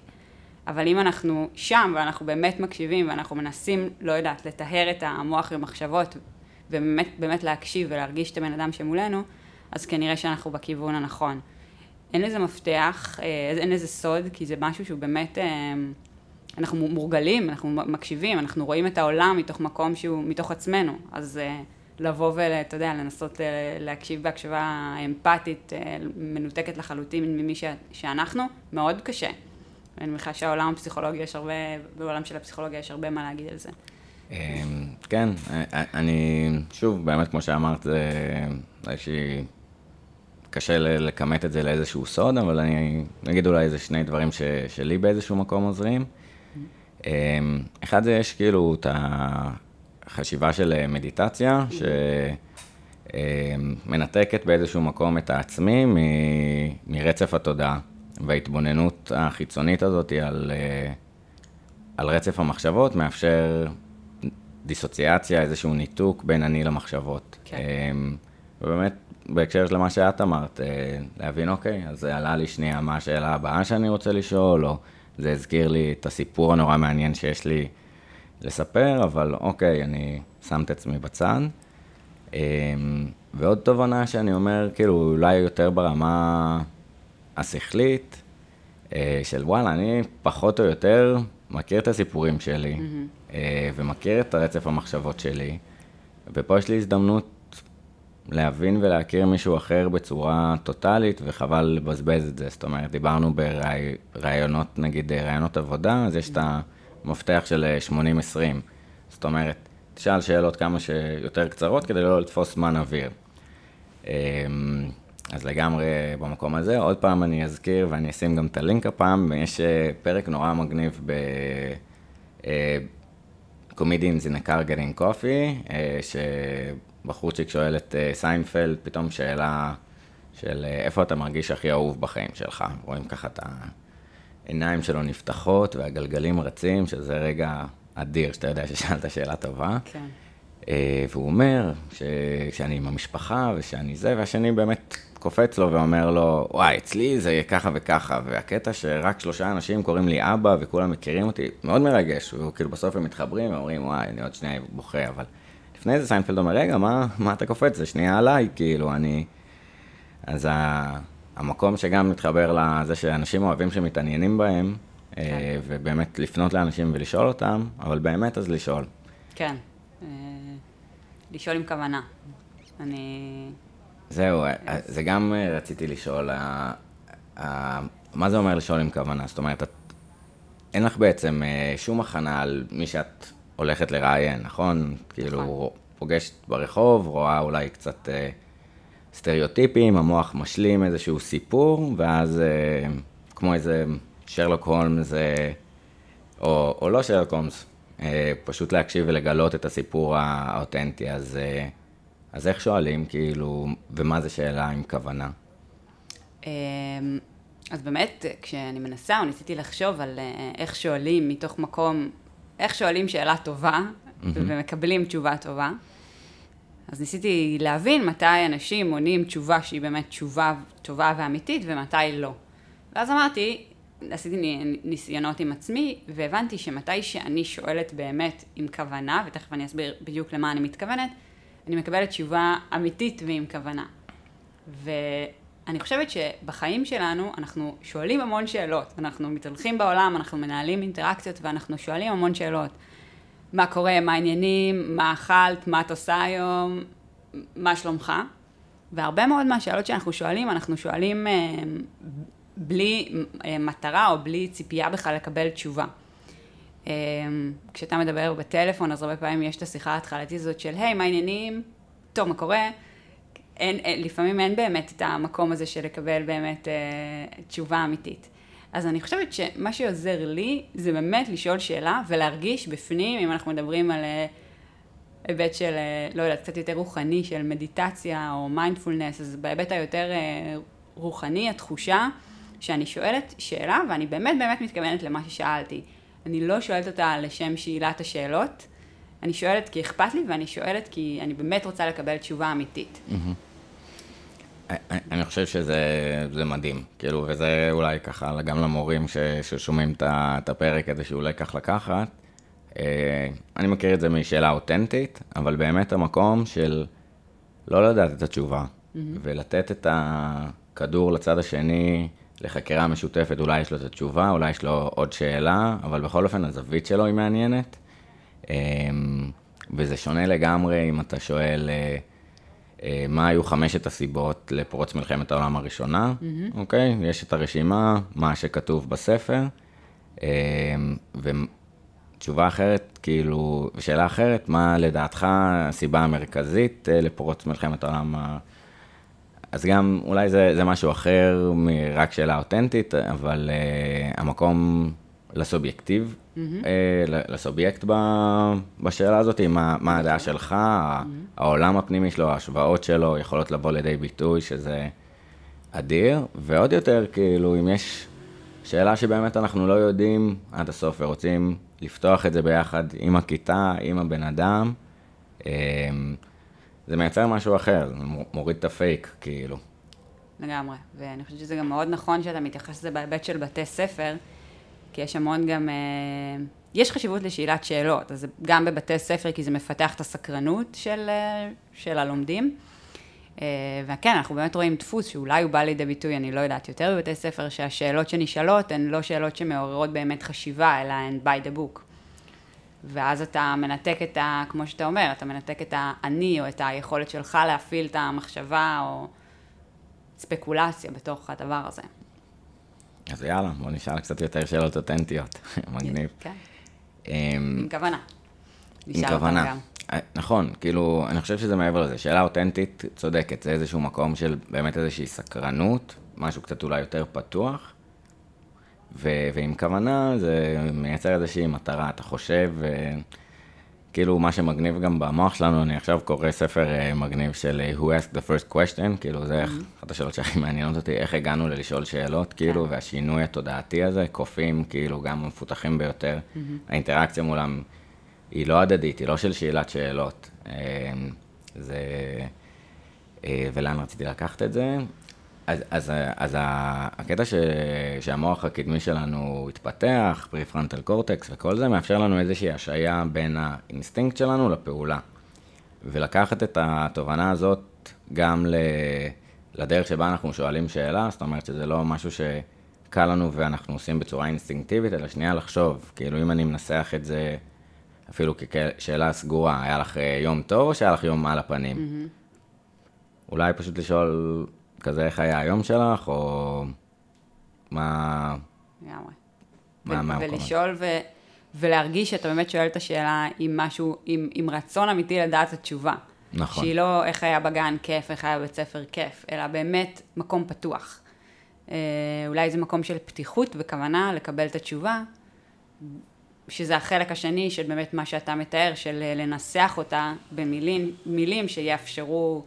אבל אם אנחנו שם ואנחנו באמת מקשיבים ואנחנו מנסים, לא יודעת, לטהר את המוח במחשבות ובאמת באמת להקשיב ולהרגיש את הבן אדם שמולנו, אז כנראה שאנחנו בכיוון הנכון. אין לזה מפתח, אה, אין לזה סוד, כי זה משהו שהוא באמת, אה, אנחנו מורגלים, אנחנו מקשיבים, אנחנו רואים את העולם מתוך מקום שהוא מתוך עצמנו, אז אה, לבוא ואתה יודע, לנסות להקשיב בהקשבה אמפתית, מנותקת לחלוטין ממי שאנחנו, מאוד קשה. אני מניחה שהעולם הפסיכולוגי יש הרבה, בעולם של הפסיכולוגיה יש הרבה מה להגיד על זה. אמ, כן, אני, שוב, באמת, כמו שאמרת, זה איזושהי... קשה לכמת את זה לאיזשהו סוד, אבל אני אגיד אולי איזה שני דברים ש, שלי באיזשהו מקום עוזרים. אמ, אחד זה יש כאילו את החשיבה של מדיטציה, שמנתקת באיזשהו מקום את העצמי מ, מרצף התודעה. וההתבוננות החיצונית הזאת על, אה, על רצף המחשבות מאפשר דיסוציאציה, איזשהו ניתוק בין אני למחשבות. כן. אמ, ובאמת, בהקשר של מה שאת אמרת, אה, להבין, אוקיי, אז זה עלה לי שנייה מה השאלה הבאה שאני רוצה לשאול, או זה הזכיר לי את הסיפור הנורא מעניין שיש לי לספר, אבל אוקיי, אני שם את עצמי בצד. אמ, ועוד תובנה שאני אומר, כאילו, אולי יותר ברמה השכלית, אה, של וואלה, אני פחות או יותר מכיר את הסיפורים שלי, mm-hmm. ומכיר את הרצף המחשבות שלי, ופה יש לי הזדמנות להבין ולהכיר מישהו אחר בצורה טוטאלית, וחבל לבזבז את זה. זאת אומרת, דיברנו ברעיונות, נגיד רעיונות עבודה, אז יש את המפתח של 80-20. זאת אומרת, תשאל שאלות כמה שיותר קצרות כדי לא לתפוס זמן אוויר. אמ, אז לגמרי במקום הזה. עוד פעם אני אזכיר ואני אשים גם את הלינק הפעם, יש אה, פרק נורא מגניב ב... אה, Comedians in a car getting coffee, אה, שבחורצ'יק שואל את סיינפלד פתאום שאלה של איפה אתה מרגיש הכי אהוב בחיים שלך. רואים ככה את העיניים שלו נפתחות והגלגלים רצים, שזה רגע אדיר, שאתה יודע ששאלת שאלה טובה. כן. והוא אומר שאני עם המשפחה ושאני זה, והשני באמת קופץ לו ואומר לו, וואי, אצלי זה ככה וככה, והקטע שרק שלושה אנשים קוראים לי אבא וכולם מכירים אותי, מאוד מרגש, וכאילו בסוף הם מתחברים ואומרים, וואי, אני עוד שנייה בוכה, אבל לפני זה סיינפלד אומר, רגע, מה, מה אתה קופץ? זה שנייה עליי, כאילו, אני... אז ה... המקום שגם מתחבר לזה שאנשים אוהבים שמתעניינים בהם, אה, כן. ובאמת לפנות לאנשים ולשאול אותם, אבל באמת אז לשאול. כן, אה, לשאול עם כוונה. אני... זהו, אה, זה גם אה, רציתי לשאול, מה זה אומר לשאול עם כוונה? זאת אומרת, אין לך בעצם אה, שום הכנה על מי שאת הולכת לראיין, נכון? כאילו, נכון. פוגשת ברחוב, רואה אולי קצת סטריאוטיפים, המוח משלים איזשהו סיפור, ואז כמו איזה שרלוק הולמס, או, או לא שרלוק הולמס, פשוט להקשיב ולגלות את הסיפור האותנטי, אז... אז איך שואלים, כאילו, ומה זה שאלה עם כוונה? אמ, אז באמת, כשאני מנסה, או ניסיתי לחשוב על אה, איך שואלים מתוך מקום, איך שואלים שאלה טובה, mm-hmm. ומקבלים תשובה טובה. אז ניסיתי להבין מתי אנשים עונים תשובה שהיא באמת תשובה טובה ואמיתית, ומתי לא. ואז אמרתי, עשיתי ניסיונות עם עצמי, והבנתי שמתי שאני שואלת באמת עם כוונה, ותכף אני אסביר בדיוק למה אני מתכוונת, אני מקבלת תשובה אמיתית ועם כוונה. אני חושבת שבחיים שלנו אנחנו שואלים המון שאלות. אנחנו מתהלכים בעולם, אנחנו מנהלים אינטראקציות ואנחנו שואלים המון שאלות. מה קורה, מה העניינים, מה אכלת, מה את עושה היום, מה שלומך? והרבה מאוד מהשאלות שאנחנו שואלים, אנחנו שואלים אה, בלי אה, מטרה או בלי ציפייה בכלל לקבל תשובה. אה, כשאתה מדבר בטלפון, אז הרבה פעמים יש את השיחה ההתחלתית הזאת של, היי, מה העניינים? טוב, מה קורה? אין, אין, לפעמים אין באמת את המקום הזה של לקבל באמת אה, תשובה אמיתית. אז אני חושבת שמה שעוזר לי זה באמת לשאול שאלה ולהרגיש בפנים, אם אנחנו מדברים על אה, היבט של, אה, לא יודעת, קצת יותר רוחני, של מדיטציה או מיינדפולנס, אז בהיבט היותר אה, רוחני, התחושה שאני שואלת שאלה ואני באמת באמת מתכוונת למה ששאלתי. אני לא שואלת אותה לשם שאלת השאלות, אני שואלת כי אכפת לי ואני שואלת כי אני באמת רוצה לקבל תשובה אמיתית. אני חושב שזה מדהים, כאילו, וזה אולי ככה גם למורים ש, ששומעים את הפרק הזה שאולי לקח לקחת. אה, אני מכיר את זה משאלה אותנטית, אבל באמת המקום של לא לדעת את התשובה, mm-hmm. ולתת את הכדור לצד השני לחקירה משותפת, אולי יש לו את התשובה, אולי יש לו עוד שאלה, אבל בכל אופן הזווית שלו היא מעניינת. אה, וזה שונה לגמרי אם אתה שואל... אה, אה, מה היו חמשת הסיבות לפרוץ מלחמת העולם הראשונה, mm-hmm. אוקיי? יש את הרשימה, מה שכתוב בספר, אה, ותשובה אחרת, כאילו, שאלה אחרת, מה לדעתך הסיבה המרכזית אה, לפרוץ מלחמת העולם ה... אז גם אולי זה, זה משהו אחר מרק שאלה אותנטית, אבל uh, המקום לסובייקטיב, mm-hmm. אה, לסובייקט בשאלה הזאת, מה, מה הדעה שלך, mm-hmm. העולם הפנימי שלו, ההשוואות שלו יכולות לבוא לידי ביטוי, שזה אדיר, ועוד יותר, כאילו, אם יש שאלה שבאמת אנחנו לא יודעים עד הסוף ורוצים לפתוח את זה ביחד עם הכיתה, עם הבן אדם, אה, זה מייצר משהו אחר, מוריד את הפייק, כאילו. לגמרי, ואני חושבת שזה גם מאוד נכון שאתה מתייחס לזה בהיבט של בתי ספר. כי יש המון גם, אה, יש חשיבות לשאלת שאלות, אז גם בבתי ספר, כי זה מפתח את הסקרנות של, אה, של הלומדים. אה, וכן, אנחנו באמת רואים דפוס שאולי הוא בא לידי ביטוי, אני לא יודעת, יותר בבתי ספר, שהשאלות שנשאלות הן לא שאלות שמעוררות באמת חשיבה, אלא הן by the book. ואז אתה מנתק את ה... כמו שאתה אומר, אתה מנתק את האני, או את היכולת שלך להפעיל את המחשבה, או ספקולציה בתוך הדבר הזה. אז יאללה, בוא נשאל קצת יותר שאלות אותנטיות, [laughs] מגניב. כן. אמ, עם כוונה. עם כוונה. אה, נכון, כאילו, אני חושב שזה מעבר לזה. שאלה אותנטית, צודקת, זה איזשהו מקום של באמת איזושהי סקרנות, משהו קצת אולי יותר פתוח, ו- ועם כוונה זה מייצר איזושהי מטרה, אתה חושב, כאילו, מה שמגניב גם במוח שלנו, אני עכשיו קורא ספר uh, מגניב של uh, Who asked the first question, כאילו, זה mm-hmm. אחת השאלות שהכי מעניינות אותי, איך הגענו ללשאול שאלות, כאילו, כן. והשינוי התודעתי הזה, קופים, כאילו, גם המפותחים ביותר, mm-hmm. האינטראקציה מולם היא לא הדדית, היא לא של שאלת שאלות. אה, זה... ולאן רציתי לקחת את זה? אז, אז, אז הקטע ש, שהמוח הקדמי שלנו התפתח, prefrontal cortex וכל זה, מאפשר לנו איזושהי השעיה בין האינסטינקט שלנו לפעולה. ולקחת את התובנה הזאת גם ל, לדרך שבה אנחנו שואלים שאלה, זאת אומרת שזה לא משהו שקל לנו ואנחנו עושים בצורה אינסטינקטיבית, אלא שנייה לחשוב, כאילו אם אני מנסח את זה אפילו כשאלה סגורה, היה לך יום טוב או שהיה לך יום על הפנים? Mm-hmm. אולי פשוט לשאול... כזה איך היה היום שלך, או מה... לגמרי. מה מהמקום ולשאול ו... ולהרגיש שאתה באמת שואל את השאלה עם משהו, עם, עם רצון אמיתי לדעת את התשובה. נכון. שהיא לא איך היה בגן כיף, איך היה בבית ספר כיף, אלא באמת מקום פתוח. אה, אולי זה מקום של פתיחות וכוונה לקבל את התשובה, שזה החלק השני של באמת מה שאתה מתאר, של לנסח אותה במילים שיאפשרו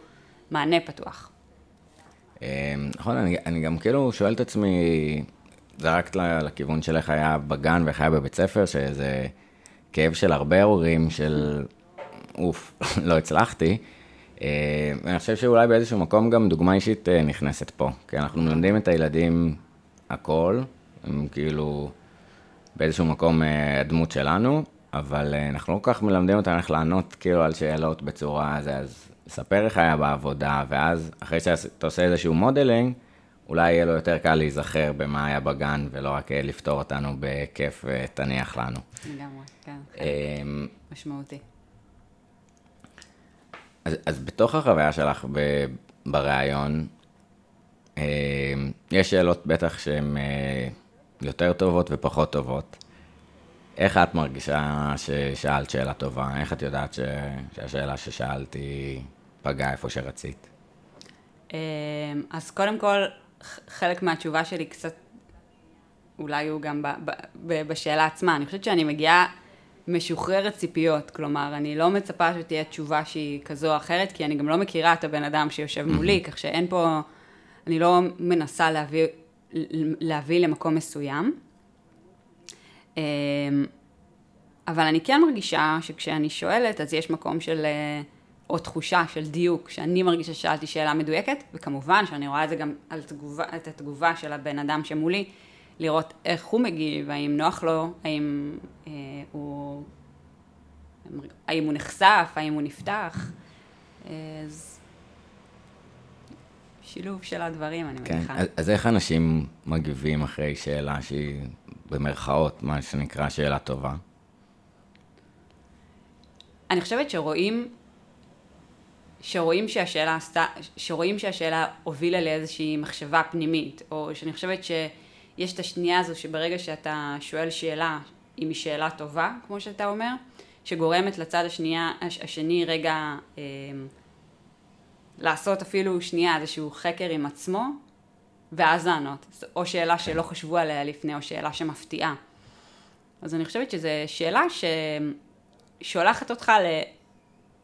מענה פתוח. אמ, נכון, אני, אני גם כאילו שואל את עצמי, זרקת לכיוון של איך היה בגן ואיך היה בבית ספר, שזה כאב של הרבה הורים של אוף, [laughs] לא הצלחתי. אמ, אני חושב שאולי באיזשהו מקום גם דוגמה אישית אה, נכנסת פה, כי אנחנו מלמדים את הילדים הכל, הם כאילו באיזשהו מקום אה, הדמות שלנו, אבל אה, אנחנו לא כל כך מלמדים אותם איך לענות כאילו על שאלות בצורה, זה, אז ספר איך היה בעבודה, ואז אחרי שאתה עושה איזשהו modeling, אולי יהיה לו יותר קל להיזכר במה היה בגן, ולא רק אה, לפתור אותנו בכיף ותניח לנו. לגמרי, כן. אמ, משמעותי. אז, אז בתוך החוויה שלך ב, בריאיון, אמ, יש שאלות בטח שהן אה, יותר טובות ופחות טובות. איך את מרגישה ששאלת שאלה טובה? איך את יודעת ש... שהשאלה ששאלתי פגעה איפה שרצית? אמ, אז קודם כל, חלק מהתשובה שלי קצת, אולי הוא גם ב, ב, ב, בשאלה עצמה. אני חושבת שאני מגיעה משוחררת ציפיות, כלומר, אני לא מצפה שתהיה תשובה שהיא כזו או אחרת, כי אני גם לא מכירה את הבן אדם שיושב מולי, כך שאין פה, אני לא מנסה להביא, להביא למקום מסוים. אמ, אבל אני כן מרגישה שכשאני שואלת, אז יש מקום של, אה, או תחושה של דיוק, שאני מרגישה ששאלתי שאלה מדויקת, וכמובן שאני רואה את זה גם על תגובה, את התגובה של הבן אדם שמולי, לראות איך הוא מגיב, האם נוח לו, האם אה, הוא, האם הוא נחשף, האם הוא נפתח. אז שילוב של הדברים, אני כן, מניחה. אז, אז איך אנשים מגיבים אחרי שאלה שהיא במרכאות, מה שנקרא שאלה טובה? אני חושבת שרואים, שרואים שהשאלה עשתה, שרואים שהשאלה הובילה לאיזושהי מחשבה פנימית, או שאני חושבת שיש את השנייה הזו שברגע שאתה שואל שאלה, אם היא שאלה טובה, כמו שאתה אומר, שגורמת לצד השנייה, הש- השני רגע אה, לעשות אפילו שנייה איזשהו חקר עם עצמו, ואז לענות. או שאלה שלא חשבו עליה לפני, או שאלה שמפתיעה. אז אני חושבת שזו שאלה ש... שולחת אותך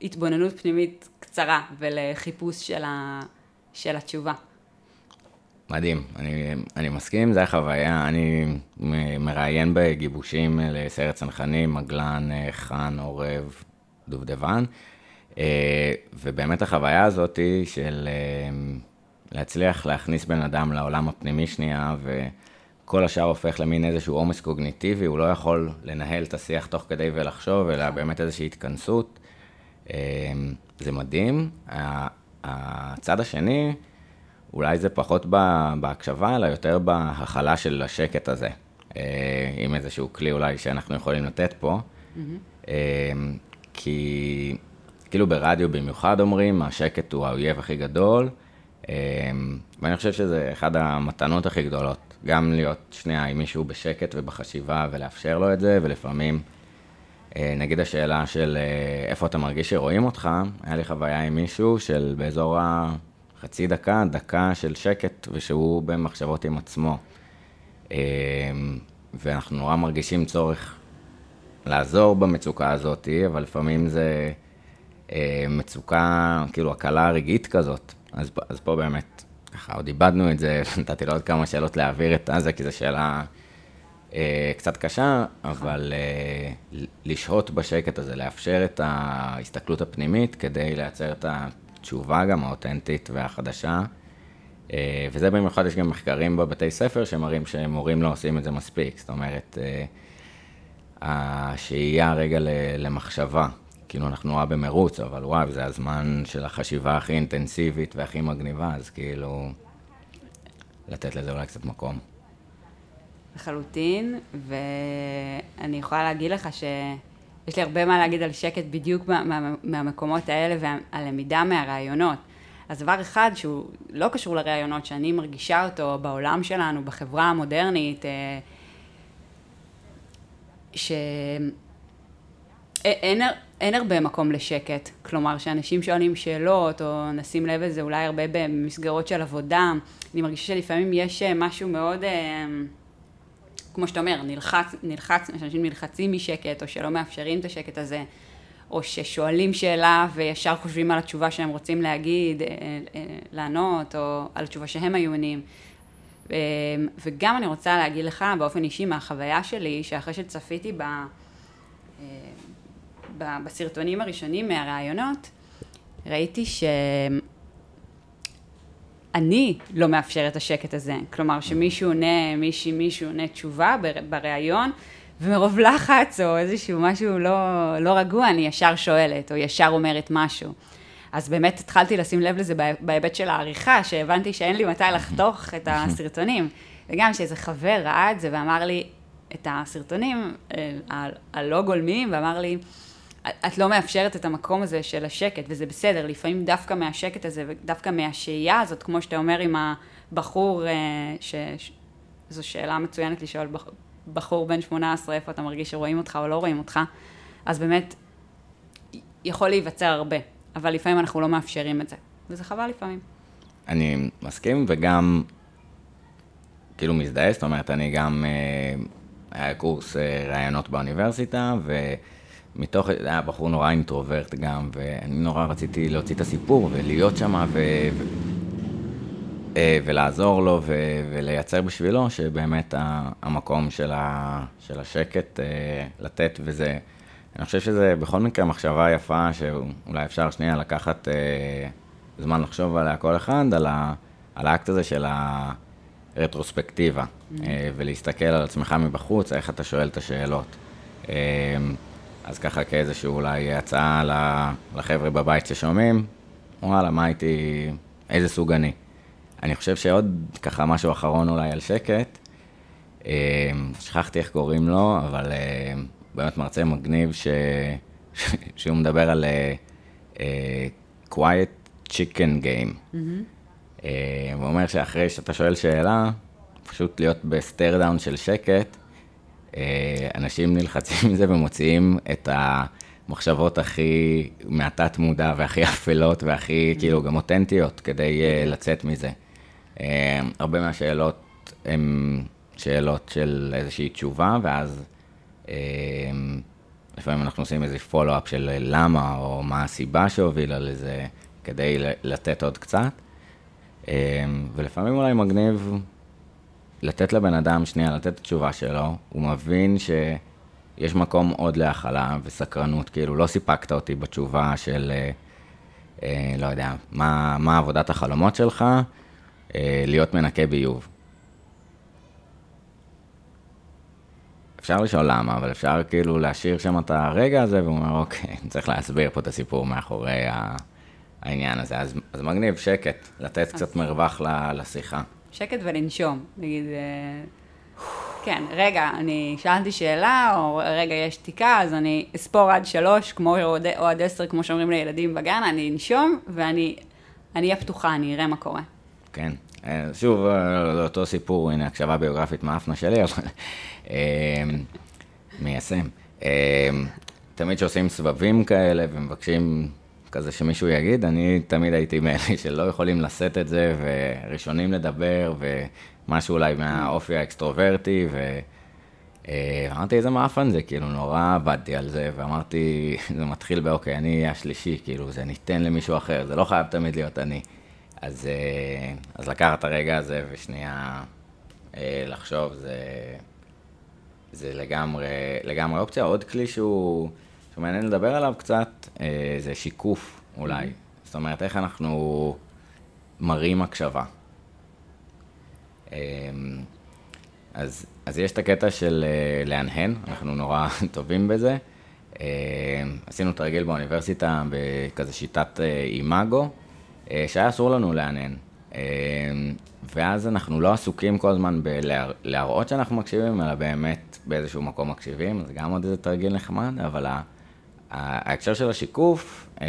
להתבוננות פנימית קצרה ולחיפוש של, ה... של התשובה. מדהים, אני, אני מסכים, זו החוויה, אני מראיין בגיבושים לסיירת צנחנים, מגלן, אה, חאן, עורב, דובדבן, אה, ובאמת החוויה הזאת של אה, להצליח להכניס בן אדם לעולם הפנימי שנייה, וכל השאר הופך למין איזשהו עומס קוגניטיבי, הוא לא יכול לנהל את השיח תוך כדי ולחשוב, אלא באמת איזושהי התכנסות. אה, זה מדהים. הצד השני, אולי זה פחות בהקשבה, אלא יותר בהכלה של השקט הזה. אה, עם איזשהו כלי אולי שאנחנו יכולים לתת פה. אה, כי כאילו ברדיו במיוחד אומרים, השקט הוא האויב הכי גדול, אה, ואני חושב שזה אחד המתנות הכי גדולות. גם להיות שנייה עם מישהו בשקט ובחשיבה ולאפשר לו את זה, ולפעמים, נגיד השאלה של אה, איפה אתה מרגיש שרואים אותך, היה לי חוויה עם מישהו של באזור החצי דקה, דקה של שקט, ושהוא במחשבות עם עצמו. אה, ואנחנו נורא מרגישים צורך לעזור במצוקה הזאת, אבל לפעמים זה אה, מצוקה, כאילו הקלה רגעית כזאת. אז, אז פה באמת, ככה עוד איבדנו את זה, [laughs] נתתי לו עוד כמה שאלות להעביר את הזה, כי זו שאלה אה, קצת קשה, אבל אה, לשהות בשקט הזה, לאפשר את ההסתכלות הפנימית כדי לייצר את התשובה גם האותנטית והחדשה. אה, וזה במיוחד, יש גם מחקרים בבתי ספר שמראים שמורים לא עושים את זה מספיק. זאת אומרת, אה, השהייה רגע למחשבה. כאילו, אנחנו נורא במרוץ, אבל וואי, זה הזמן של החשיבה הכי אינטנסיבית והכי מגניבה, אז כאילו, לתת לזה אולי קצת מקום. לחלוטין, ואני יכולה להגיד לך שיש לי הרבה מה להגיד על שקט בדיוק מה, מה, מהמקומות האלה והלמידה מהרעיונות. אז דבר אחד שהוא לא קשור לרעיונות, שאני מרגישה אותו בעולם שלנו, בחברה המודרנית, אה, שאין אין, הרבה מקום לשקט. כלומר, שאנשים שואלים שאלות, או נשים לב לזה אולי הרבה במסגרות של עבודה, אני מרגישה שלפעמים יש אה, משהו מאוד... אה, כמו שאתה אומר, נלחץ, נלחץ, שאנשים נלחצים משקט, או שלא מאפשרים את השקט הזה, או ששואלים שאלה וישר חושבים על התשובה שהם רוצים להגיד, אה, אה, לענות, או על התשובה שהם היו עונים. אה, וגם אני רוצה להגיד לך באופן אישי מהחוויה שלי, שאחרי שצפיתי ב, אה, ב, בסרטונים הראשונים מהראיונות, ראיתי ש... אני לא מאפשר את השקט הזה. כלומר, שמישהו עונה, מישהי, מישהו עונה תשובה בר- בריאיון, ומרוב לחץ או איזשהו משהו לא, לא רגוע, אני ישר שואלת, או ישר אומרת משהו. אז באמת התחלתי לשים לב לזה בהיבט של העריכה, שהבנתי שאין לי מתי לחתוך את הסרטונים. [laughs] וגם שאיזה חבר ראה את זה ואמר לי את הסרטונים אה, הלא גולמיים, ואמר לי, את לא מאפשרת את המקום הזה של השקט, וזה בסדר, לפעמים דווקא מהשקט הזה ודווקא מהשהייה הזאת, כמו שאתה אומר עם הבחור, אה, ש... זו שאלה מצוינת לשאול בחור בן 18, איפה אתה מרגיש שרואים אותך או לא רואים אותך, אז באמת יכול להיווצר הרבה, אבל לפעמים אנחנו לא מאפשרים את זה, וזה חבל לפעמים. אני מסכים, וגם כאילו מזדהה, זאת אומרת, אני גם, אה, היה קורס אה, ראיונות באוניברסיטה, ומתוך, היה בחור נורא אינטרוברט גם, ואני נורא רציתי להוציא את הסיפור ולהיות שם, ו... אה, ולעזור לו ו... ולייצר בשבילו, שבאמת המקום של, ה... של השקט לתת, וזה, אני חושב שזה בכל מקרה מחשבה יפה, שאולי אפשר שנייה לקחת זמן לחשוב עליה כל אחד, על, ה... על האקט הזה של ה... רטרוספקטיבה, mm-hmm. ולהסתכל על עצמך מבחוץ, איך אתה שואל את השאלות. אה, אז ככה כאיזשהו אולי הצעה לחבר'ה בבית ששומעים, וואלה, מה הייתי, איזה סוג אני. אני חושב שעוד ככה משהו אחרון אולי על שקט, אה, שכחתי איך קוראים לו, אבל באמת מרצה מגניב ש... [laughs] שהוא מדבר על quiet chicken game. אמ-המ. אה, הוא אומר שאחרי שאתה שואל שאלה, פשוט להיות ב stare down של שקט, אה, אנשים נלחצים מזה ומוציאים את המחשבות הכי מהתת מודע והכי אפלות והכי כאילו גם אותנטיות כדי אה, לצאת מזה. הרבה מהשאלות הן שאלות של איזושהי תשובה, ואז לפעמים אנחנו עושים איזה פולו-אפ של למה, או מה הסיבה שהובילה לזה, כדי לתת עוד קצת. ולפעמים אולי מגניב לתת לבן אדם שנייה, לתת את התשובה שלו, הוא מבין שיש מקום עוד להכלה וסקרנות, כאילו לא סיפקת אותי בתשובה של, אה, אה, לא יודע, מה, מה עבודת החלומות שלך, אה, להיות מנקה ביוב. אפשר לשאול למה, אבל אפשר כאילו להשאיר שם את הרגע הזה, והוא אומר, אוקיי, [laughs] צריך להסביר פה את הסיפור מאחורי. העניין הזה. אז, אז מגניב, שקט, לתת קצת מרווח לשיחה. שקט ולנשום, נגיד, אה, כן, רגע, אני שאלתי שאלה, או רגע, יש שתיקה, אז אני אספור עד שלוש, כמו, או, או עד עשר, כמו שאומרים לילדים בגן, אני אנשום, ואני אהיה פתוחה, אני אראה מה קורה. כן. אה, שוב, אה, לאותו סיפור, הנה, הקשבה ביוגרפית מאפן שלי, אבל מיישם. תמיד כשעושים סבבים כאלה ומבקשים כזה שמישהו יגיד, אני תמיד הייתי מאלה [laughs] שלא יכולים לשאת את זה, וראשונים לדבר, ומשהו אולי מהאופי האקסטרוברטי, ואמרתי, איזה מאפן זה, כאילו, נורא עבדתי על זה, ואמרתי, [laughs] זה מתחיל באוקיי, אני אהיה השלישי, כאילו, זה ניתן למישהו אחר, זה לא חייב תמיד להיות אני. אז, אה, אז לקחת את הרגע הזה ושנייה אה, לחשוב, זה, זה לגמרי, לגמרי אופציה. עוד כלי שהוא... שמעניין לדבר עליו קצת, אה, זה שיקוף אולי. Mm-hmm. זאת אומרת, איך אנחנו מראים הקשבה. אה, אז, אז יש את הקטע של אה, להנהן, אנחנו נורא [laughs] טובים בזה. עשינו תרגיל באוניברסיטה בכזה שיטת אימאגו, שהיה אסור לנו להנהן. ואז אנחנו לא עסוקים כל הזמן בלהראות שאנחנו מקשיבים, אלא באמת באיזשהו מקום מקשיבים, זה גם עוד איזה תרגיל נחמד, אבל ההקשר של השיקוף, אמ,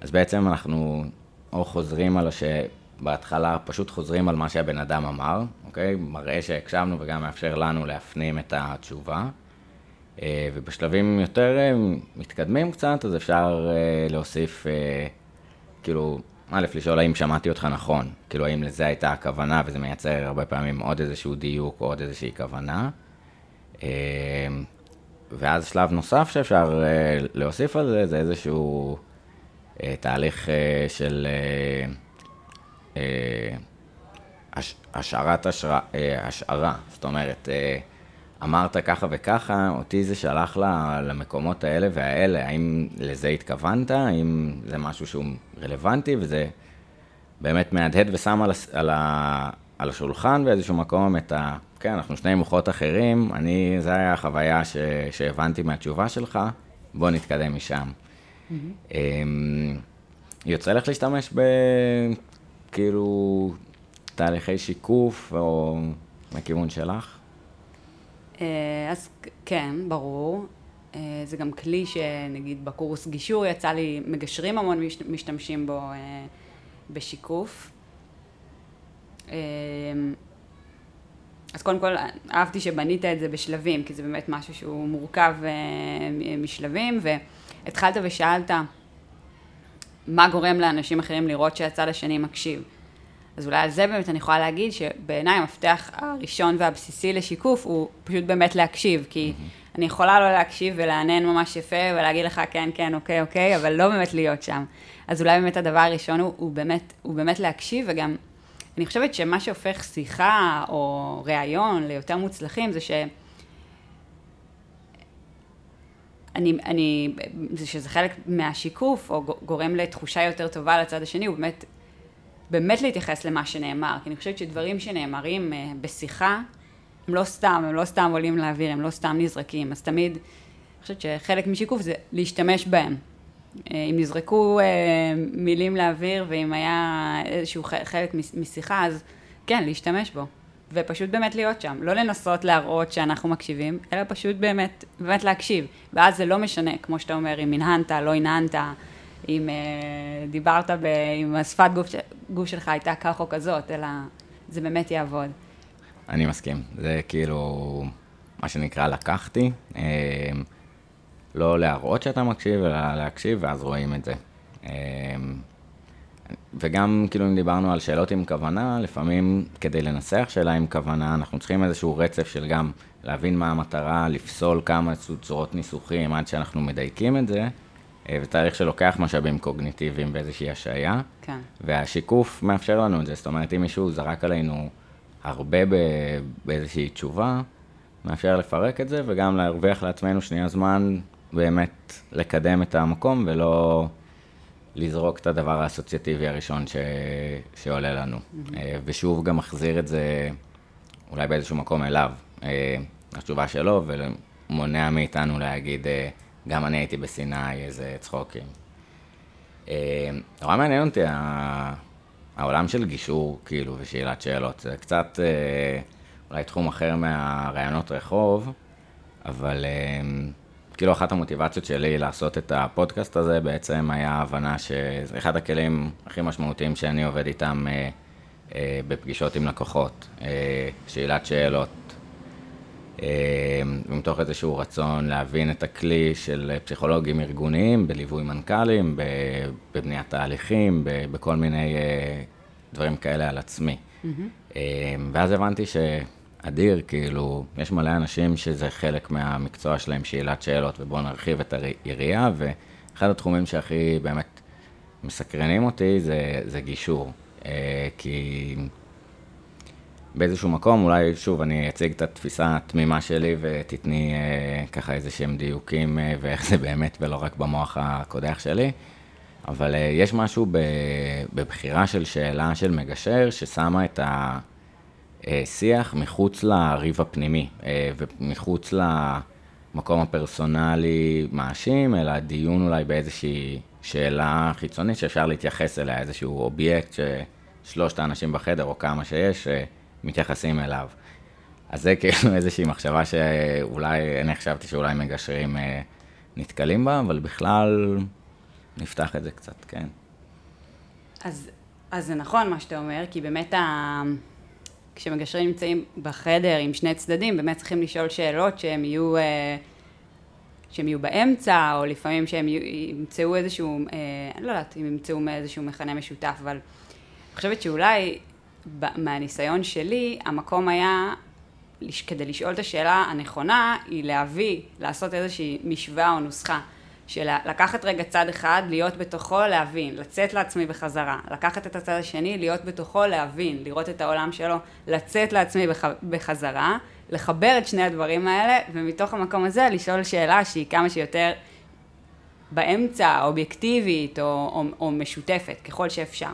אז בעצם אנחנו או חוזרים על הש... בהתחלה פשוט חוזרים על מה שהבן אדם אמר, אוקיי? מראה שהקשבנו וגם מאפשר לנו להפנים את התשובה. אה, ובשלבים יותר אה, מתקדמים קצת, אז אפשר אה, להוסיף, כאילו, א', לשאול האם שמעתי אותך נכון, כאילו האם לזה הייתה הכוונה, וזה מייצר הרבה פעמים עוד איזשהו דיוק או עוד איזושהי כוונה. ואז שלב נוסף שאפשר uh, להוסיף על זה, זה איזשהו uh, תהליך uh, של uh, uh, הש, השערת השרה, uh, השערה. זאת אומרת, uh, אמרת ככה וככה, אותי זה שלח לה, למקומות האלה והאלה, האם לזה התכוונת, האם זה משהו שהוא רלוונטי, וזה באמת מהדהד ושם על, על, על השולחן באיזשהו מקום את ה... כן, אנחנו שני מוחות אחרים, אני, זו הייתה החוויה ש, שהבנתי מהתשובה שלך, בוא נתקדם משם. אמ, יוצא לך להשתמש בכאילו תהליכי שיקוף או מכיוון שלך? אה, אז כן, ברור. אה, זה גם כלי שנגיד בקורס גישור יצא לי, מגשרים המון משתמשים בו אה, בשיקוף. אז קודם כל, אהבתי שבנית את זה בשלבים, כי זה באמת משהו שהוא מורכב משלבים, והתחלת ושאלת מה גורם לאנשים אחרים לראות שהצד השני מקשיב. אז אולי על זה באמת אני יכולה להגיד שבעיניי המפתח הראשון והבסיסי לשיקוף הוא פשוט באמת להקשיב, כי mm-hmm. אני יכולה לא להקשיב ולענן ממש יפה ולהגיד לך כן, כן, אוקיי, אוקיי, אבל לא באמת להיות שם. אז אולי באמת הדבר הראשון הוא, הוא, באמת, הוא באמת להקשיב, וגם אני חושבת שמה שהופך שיחה או ראיון ליותר מוצלחים זה ש... אני, אני, זה שזה חלק מהשיקוף, או גורם לתחושה יותר טובה לצד השני, הוא באמת באמת להתייחס למה שנאמר, כי אני חושבת שדברים שנאמרים uh, בשיחה, הם לא סתם, הם לא סתם עולים לאוויר, הם לא סתם נזרקים, אז תמיד, אני חושבת שחלק משיקוף זה להשתמש בהם. Uh, אם נזרקו uh, מילים לאוויר ואם היה איזשהו חלק משיחה, אז כן, להשתמש בו. ופשוט באמת להיות שם, לא לנסות להראות שאנחנו מקשיבים, אלא פשוט באמת, באמת להקשיב. ואז זה לא משנה, כמו שאתה אומר, אם הנהנת, לא הנהנת, אם uh, דיברת, ב, אם השפת גוף, גוף שלך הייתה כך או כזאת, אלא זה באמת יעבוד. אני מסכים, זה כאילו מה שנקרא לקחתי, uh, לא להראות שאתה מקשיב, אלא להקשיב, ואז רואים את זה. Uh, וגם כאילו אם דיברנו על שאלות עם כוונה, לפעמים כדי לנסח שאלה עם כוונה, אנחנו צריכים איזשהו רצף של גם להבין מה המטרה, לפסול כמה צורות ניסוחים עד שאנחנו מדייקים את זה. אה, ותהליך שלוקח משאבים קוגניטיביים באיזושהי השעיה. כן. והשיקוף מאפשר לנו את זה, זאת אומרת, אם מישהו זרק עלינו הרבה באיזושהי תשובה, מאפשר לפרק את זה, וגם להרוויח לעצמנו שנייה זמן באמת לקדם את המקום, ולא לזרוק את הדבר האסוציאטיבי הראשון ש... שעולה לנו. Mm-hmm. ושוב, גם מחזיר את זה אולי באיזשהו מקום אליו, אה, התשובה שלו, ומונע מאיתנו להגיד... גם אני הייתי בסיני, איזה צחוקים. אה, נורא מעניין אותי העולם של גישור, כאילו, ושאלת שאלות. זה קצת אה, אולי תחום אחר מהראיונות רחוב, אבל אה, כאילו אחת המוטיבציות שלי לעשות את הפודקאסט הזה בעצם היה ההבנה שזה אחד הכלים הכי משמעותיים שאני עובד איתם בפגישות עם לקוחות. שאלת שאלות, אמ, ומתוך איזשהו רצון להבין את הכלי של פסיכולוגים ארגוניים בליווי מנכ"לים, בבניית תהליכים, בכל מיני אה, דברים כאלה על עצמי. Mm-hmm. ואז הבנתי שאדיר, כאילו, יש מלא אנשים שזה חלק מהמקצוע שלהם, שאלת שאלות, ובואו נרחיב את היריעה, ואחד התחומים שהכי באמת מסקרנים אותי זה, זה גישור. אה, כי... באיזשהו מקום, אולי שוב אני אציג את התפיסה התמימה שלי ותתני אה, ככה איזה שהם דיוקים אה, ואיך זה באמת ולא רק במוח הקודח שלי, אבל אה, יש משהו בבחירה של שאלה של מגשר ששמה את השיח מחוץ לריב הפנימי אה, ומחוץ למקום הפרסונלי מאשים, אלא דיון אולי באיזושהי שאלה חיצונית שאפשר להתייחס אליה, איזשהו אובייקט ששלושת האנשים בחדר או כמה שיש, אה, מתייחסים אליו. אז זה כאילו [laughs] איזושהי מחשבה שאולי, אני חשבתי שאולי מגשרים אה, נתקלים בה, אבל בכלל נפתח את זה קצת, כן. אז, אז זה נכון מה שאתה אומר, כי באמת ה... כשמגשרים נמצאים בחדר עם שני צדדים, באמת צריכים לשאול שאלות שהם יהיו, אה, שהם יהיו באמצע, או לפעמים שהם ימצאו איזשהו, אה, אני לא יודעת אם ימצאו איזשהו מכנה משותף, אבל אני חושבת שאולי מהניסיון שלי, המקום היה, כדי לשאול את השאלה הנכונה, היא להביא, לעשות איזושהי משוואה או נוסחה. של לקחת רגע צד אחד, להיות בתוכו, להבין, לצאת לעצמי בחזרה, לקחת את הצד השני, להיות בתוכו, להבין, לראות את העולם שלו, לצאת לעצמי בח, בחזרה, לחבר את שני הדברים האלה, ומתוך המקום הזה לשאול שאלה שהיא כמה שיותר באמצע, אובייקטיבית או, או, או משותפת, ככל שאפשר.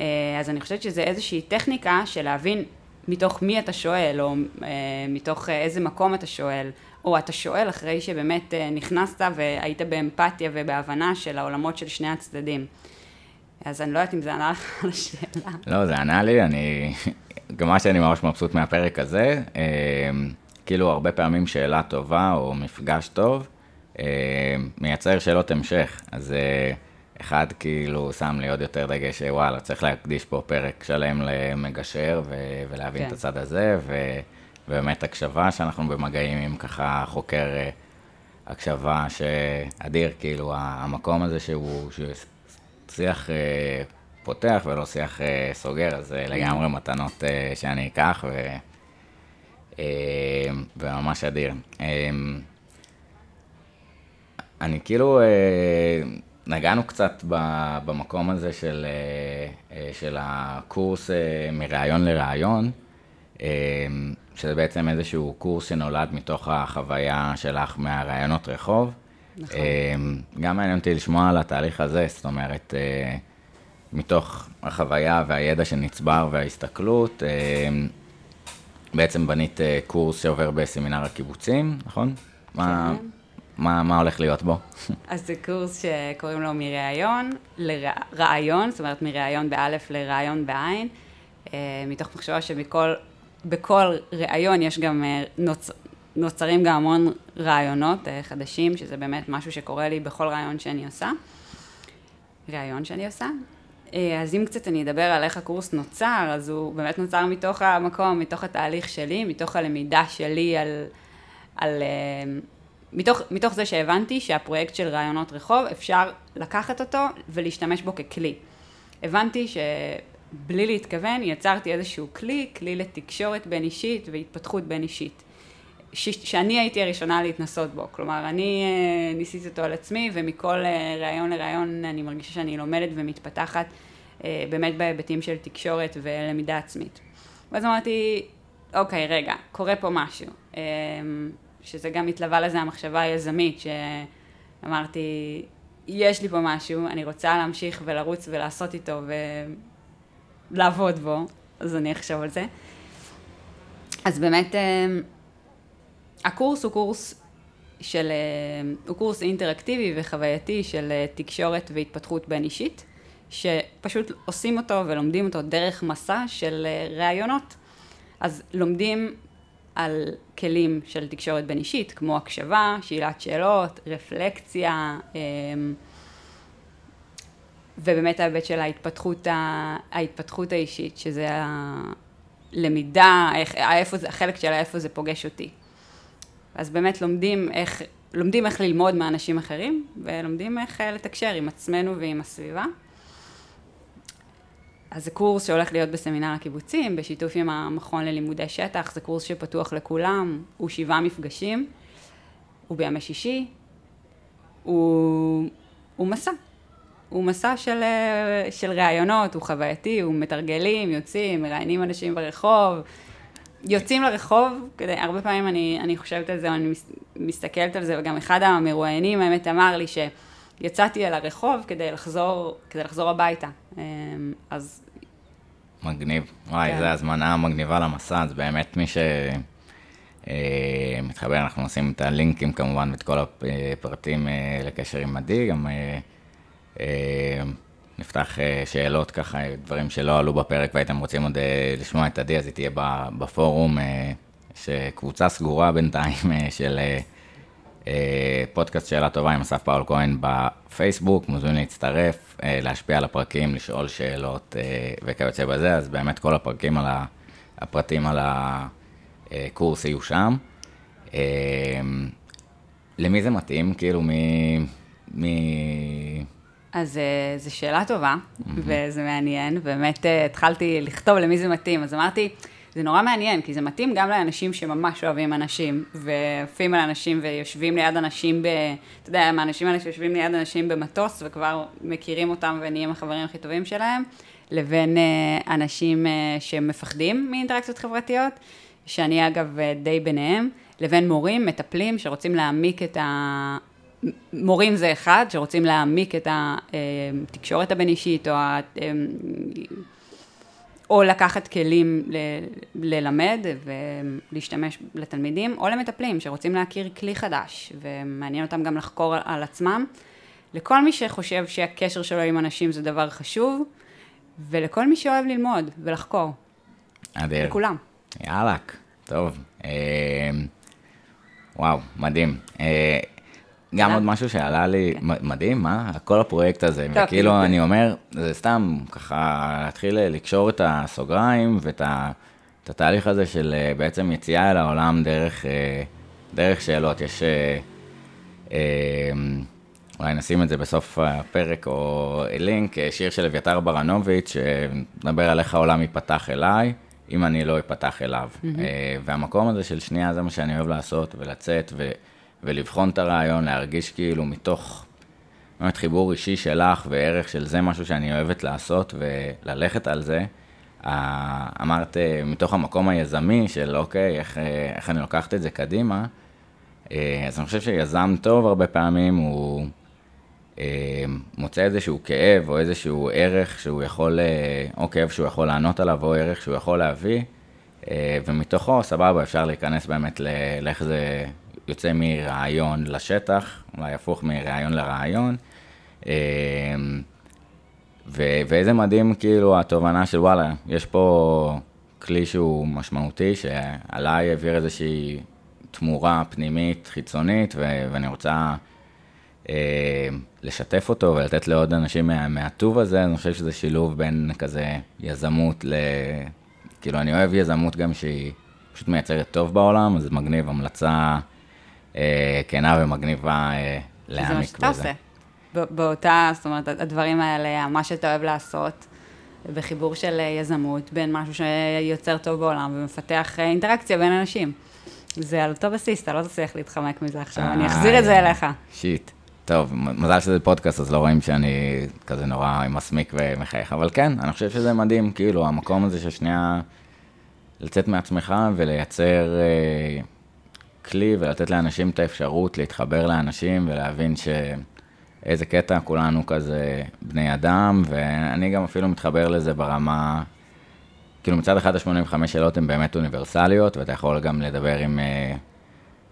אה, אז אני חושבת שזה איזושהי טכניקה של להבין מתוך מי אתה שואל, או אה, מתוך אה, איזה מקום אתה שואל, או אתה שואל אחרי שבאמת אה, נכנסת והיית באמפתיה ובהבנה של העולמות של שני הצדדים. אז אני לא יודעת אם זה ענה לך על השאלה. לא, זה ענה לי, אני... גם מה שאני ממש מבסוט מהפרק הזה, אה, כאילו הרבה פעמים שאלה טובה או מפגש טוב, אה, מייצר שאלות המשך. אז אה, אחד כאילו שם לי עוד יותר דגש, וואלה, צריך להקדיש פה פרק שלם למגשר ו- ולהבין כן. את הצד הזה, ו- ובאמת הקשבה שאנחנו במגעים עם ככה חוקר הקשבה שאדיר, כאילו המקום הזה שהוא, שהוא שיח פותח ולא שיח סוגר, אז לגמרי מתנות שאני אקח, ו... וממש אדיר. אני כאילו, נגענו קצת במקום הזה של, של הקורס מראיון לראיון, שזה בעצם איזשהו קורס שנולד מתוך החוויה שלך מהראיונות רחוב. נכון. גם מעניין אותי לשמוע על התהליך הזה, זאת אומרת, מתוך החוויה והידע שנצבר וההסתכלות, בעצם בנית קורס שעובר בסמינר הקיבוצים, נכון? כן. מה, מה, מה הולך להיות בו? [laughs] אז זה קורס שקוראים לו מראיון לרעיון, זאת אומרת מראיון באלף לרעיון בעין, מתוך מחשבה שבכל ראיון יש גם, נוצ, נוצרים גם המון רעיונות חדשים, שזה באמת משהו שקורה לי בכל רעיון שאני עושה, ראיון שאני עושה. אז אם קצת אני אדבר על איך הקורס נוצר, אז הוא באמת נוצר מתוך המקום, מתוך התהליך שלי, מתוך הלמידה שלי על... על מתוך, מתוך זה שהבנתי שהפרויקט של רעיונות רחוב, אפשר לקחת אותו ולהשתמש בו ככלי. הבנתי שבלי להתכוון יצרתי איזשהו כלי, כלי לתקשורת בין אישית והתפתחות בין אישית. ש, שאני הייתי הראשונה להתנסות בו. כלומר, אני uh, ניסיתי אותו על עצמי, ומכל uh, ראיון לראיון אני מרגישה שאני לומדת ומתפתחת uh, באמת בהיבטים של תקשורת ולמידה עצמית. ואז אמרתי, אוקיי, רגע, קורה פה משהו. Uh, שזה גם התלווה לזה המחשבה היזמית, שאמרתי, יש לי פה משהו, אני רוצה להמשיך ולרוץ ולעשות איתו ולעבוד בו, אז אני אחשוב על זה. אז באמת, אה, הקורס הוא קורס של, אה, הוא קורס אינטראקטיבי וחווייתי של אה, תקשורת והתפתחות בין אישית, שפשוט עושים אותו ולומדים אותו דרך מסע של ראיונות. אז לומדים על כלים של תקשורת בין אישית, כמו הקשבה, שאלת שאלות, רפלקציה, ובאמת ההיבט של ההתפתחות, ההתפתחות האישית, שזה הלמידה, איך, איפה זה, החלק של איפה זה פוגש אותי. אז באמת לומדים איך, לומדים איך ללמוד מאנשים אחרים, ולומדים איך לתקשר עם עצמנו ועם הסביבה. אז זה קורס שהולך להיות בסמינר הקיבוצים, בשיתוף עם המכון ללימודי שטח, זה קורס שפתוח לכולם, הוא שבעה מפגשים, הוא בימי שישי, הוא, הוא מסע, הוא מסע של, של ראיונות, הוא חווייתי, הוא מתרגלים, יוצאים, מראיינים אנשים ברחוב, יוצאים לרחוב, כדי, הרבה פעמים אני, אני חושבת על זה, אני מסתכלת על זה, וגם אחד המרואיינים האמת אמר לי ש... יצאתי אל הרחוב כדי לחזור, כדי לחזור הביתה. אמ, אז... מגניב. וואי, כן. זו הזמנה מגניבה למסע, אז באמת מי שמתחבר, אה, אנחנו נשים את הלינקים כמובן ואת כל הפרטים אה, לקשר עם עדי, גם אה, נפתח שאלות ככה, דברים שלא עלו בפרק והייתם רוצים עוד לשמוע את עדי, אז היא תהיה בפורום, יש קבוצה סגורה בינתיים של... אה, פודקאסט שאלה טובה עם אסף פאול כהן בפייסבוק, מוזמנים להצטרף, אה, להשפיע על הפרקים, לשאול שאלות אה, וכיוצא בזה, אז באמת כל הפרקים על הפרטים על הקורס יהיו שם. למי זה מתאים? כאילו, מי... מי... אז זו שאלה טובה, mm-hmm. וזה מעניין. באמת התחלתי לכתוב למי זה מתאים, אז אמרתי, זה נורא מעניין, כי זה מתאים גם לאנשים שממש אוהבים אנשים, ועפים על אנשים ויושבים ליד אנשים, ב, אתה יודע, מהאנשים האלה שיושבים ליד אנשים במטוס וכבר מכירים אותם ונהיים החברים הכי טובים שלהם, לבין אה, אנשים אה, שמפחדים מאינטראקציות חברתיות, שאני אגב אה, די ביניהם, לבין מורים, מטפלים, שרוצים להעמיק את ה... מורים זה אחד, שרוצים להעמיק את התקשורת הבין-אישית, או או לקחת כלים ל- ללמד ולהשתמש לתלמידים, או למטפלים שרוצים להכיר כלי חדש, ומעניין אותם גם לחקור על עצמם. לכל מי שחושב שהקשר שלו עם אנשים זה דבר חשוב, ולכל מי שאוהב ללמוד ולחקור. אדיר. לכולם. יאללה, טוב. אה, וואו, מדהים. אה, גם עוד משהו שעלה לי, מ- מדהים, מה? כל הפרויקט הזה. וכאילו, כאילו- אני אומר, זה סתם ככה להתחיל לקשור את הסוגריים ואת ה- את התהליך הזה של אה, בעצם יציאה אל העולם דרך, אה, דרך שאלות. יש... אה, אולי נשים את זה בסוף הפרק או לינק, שיר של אביתר ברנוביץ', שמדבר על איך העולם ייפתח אליי, אם אני לא אפתח אליו. Mm-hmm. והמקום הזה של שנייה, זה מה שאני אוהב לעשות, ולצאת ו- ולבחון את הרעיון, להרגיש כאילו מתוך באמת חיבור אישי שלך וערך של זה משהו שאני אוהבת לעשות וללכת על זה. אה, אמרת אה, מתוך המקום היזמי של אוקיי, איך, אה, איך אני לוקחת את זה קדימה, אז אני חושב שיזם טוב הרבה פעמים הוא מוצא איזשהו כאב או איזשהו ערך שהוא יכול, או כאב שהוא יכול לענות עליו או ערך שהוא יכול להביא, ומתוכו, סבבה, אפשר להיכנס באמת לאיך זה יוצא מרעיון לשטח, אולי הפוך מרעיון לרעיון. אה, ו- ואיזה מדהים כאילו התובנה של וואלה, יש פה כלי שהוא משמעותי, שעליי העביר איזושהי תמורה פנימית, חיצונית, ו- ואני רוצה אה, לשתף אותו ולתת לעוד אנשים מה- מהטוב הזה, אני חושב שזה שילוב בין כזה יזמות ל... כאילו, אני אוהב יזמות גם שהיא פשוט מייצרת טוב בעולם, אז מגניב, המלצה כנה ומגניבה אה, זה מה להעמיק שאתה בזה. עושה. באותה, זאת אומרת, הדברים האלה, מה שאתה אוהב לעשות, בחיבור של אה, יזמות, בין משהו שיוצר טוב בעולם ומפתח אה, אינטראקציה בין אנשים. זה על אותו בסיס, אתה לא תצליח להתחמק מזה עכשיו, אני אחזיר את זה אה, אליך. שיט. טוב, מזל שזה פודקאסט, אז לא רואים שאני כזה נורא מסמיק ומחייך, אבל כן, אני חושב שזה מדהים, כאילו, המקום הזה של שנייה לצאת מעצמך ולייצר אה, כלי ולתת לאנשים את האפשרות להתחבר לאנשים ולהבין שאיזה קטע, כולנו כזה בני אדם, ואני גם אפילו מתחבר לזה ברמה... כאילו מצד אחד ה-85 שאלות הן באמת אוניברסליות, ואתה יכול גם לדבר עם אה,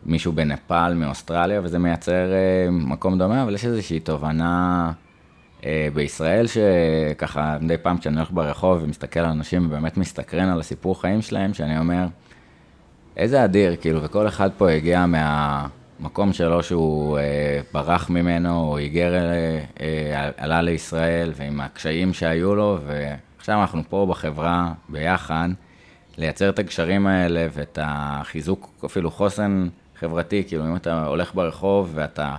מישהו בנפאל, מאוסטרליה, וזה מייצר אה, מקום דומה, אבל יש איזושהי תובנה אה, בישראל, שככה מדי פעם כשאני הולך ברחוב ומסתכל על אנשים ובאמת מסתקרן על הסיפור חיים שלהם, שאני אומר, איזה אדיר, כאילו, וכל אחד פה הגיע מהמקום שלו שהוא אה, ברח ממנו, או היגר, אה, אה, עלה לישראל, ועם הקשיים שהיו לו, ועכשיו אנחנו פה בחברה ביחד, לייצר את הקשרים האלה ואת החיזוק, אפילו חוסן חברתי, כאילו, אם אתה הולך ברחוב ואתה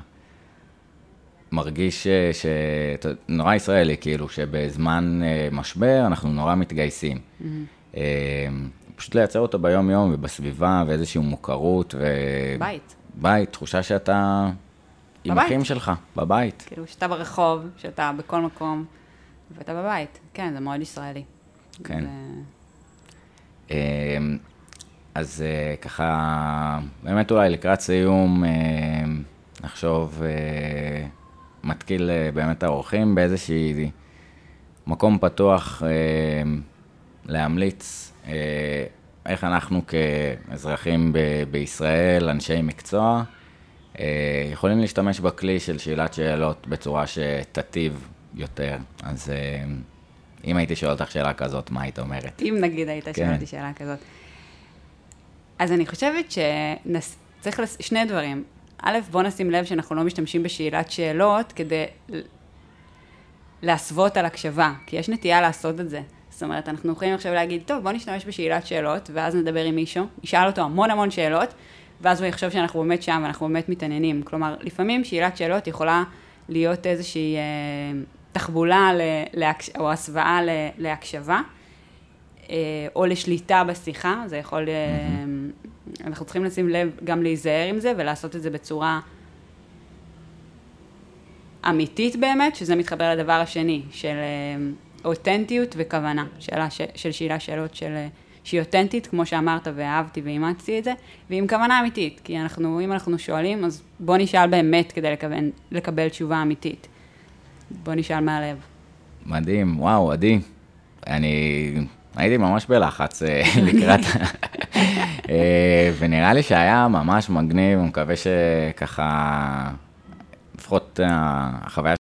מרגיש ש... ש... אתה- נורא ישראלי, כאילו, שבזמן אה, משבר אנחנו נורא מתגייסים. אה, פשוט לייצר אותו ביום-יום ובסביבה ואיזושהי מוכרות ו... בית. בית, תחושה שאתה עם בבית. אחים שלך, בבית. כאילו, שאתה ברחוב, שאתה בכל מקום, ואתה בבית. כן, זה מאוד ישראלי. כן. זה- אה, אז אה, ככה, באמת אולי לקראת סיום, אה, נחשוב, אה, מתקיל באמת האורחים באיזושהי מקום פתוח להמליץ איך אנחנו כאזרחים ב- בישראל, אנשי מקצוע, אה, יכולים להשתמש בכלי של שאלת שאלות בצורה שתטיב יותר. אז אה, אם הייתי שואל אותך שאלה כזאת, מה היית אומרת? אם נגיד היית כן. שואל אותי שאלה כזאת. אז אני חושבת שצריך, לס... שני דברים. א', בוא נשים לב שאנחנו לא משתמשים בשאלת שאלות כדי להסוות על הקשבה, כי יש נטייה לעשות את זה. זאת אומרת, אנחנו יכולים עכשיו להגיד, טוב, בוא נשתמש בשאלת שאלות, ואז נדבר עם מישהו, נשאל אותו המון המון שאלות, ואז הוא יחשוב שאנחנו באמת שם ואנחנו באמת מתעניינים. כלומר, לפעמים שאלת שאלות יכולה להיות איזושהי אה, תחבולה ל, להקש... או הסוואה ל, להקשבה, אה, או לשליטה בשיחה, זה יכול... אה, אנחנו צריכים לשים לב גם להיזהר עם זה ולעשות את זה בצורה אמיתית באמת, שזה מתחבר לדבר השני, של אה, אותנטיות וכוונה, שאלה ש, של שאלה שאלות של, אה, שהיא אותנטית, כמו שאמרת, ואהבתי ואימצתי את זה, ועם כוונה אמיתית, כי אנחנו, אם אנחנו שואלים, אז בוא נשאל באמת כדי לקבל, לקבל תשובה אמיתית. בוא נשאל מהלב. מדהים, וואו, עדי. אני הייתי ממש בלחץ אה, [laughs] לקראת, אה, ונראה לי שהיה ממש מגניב, אני מקווה שככה, לפחות החוויה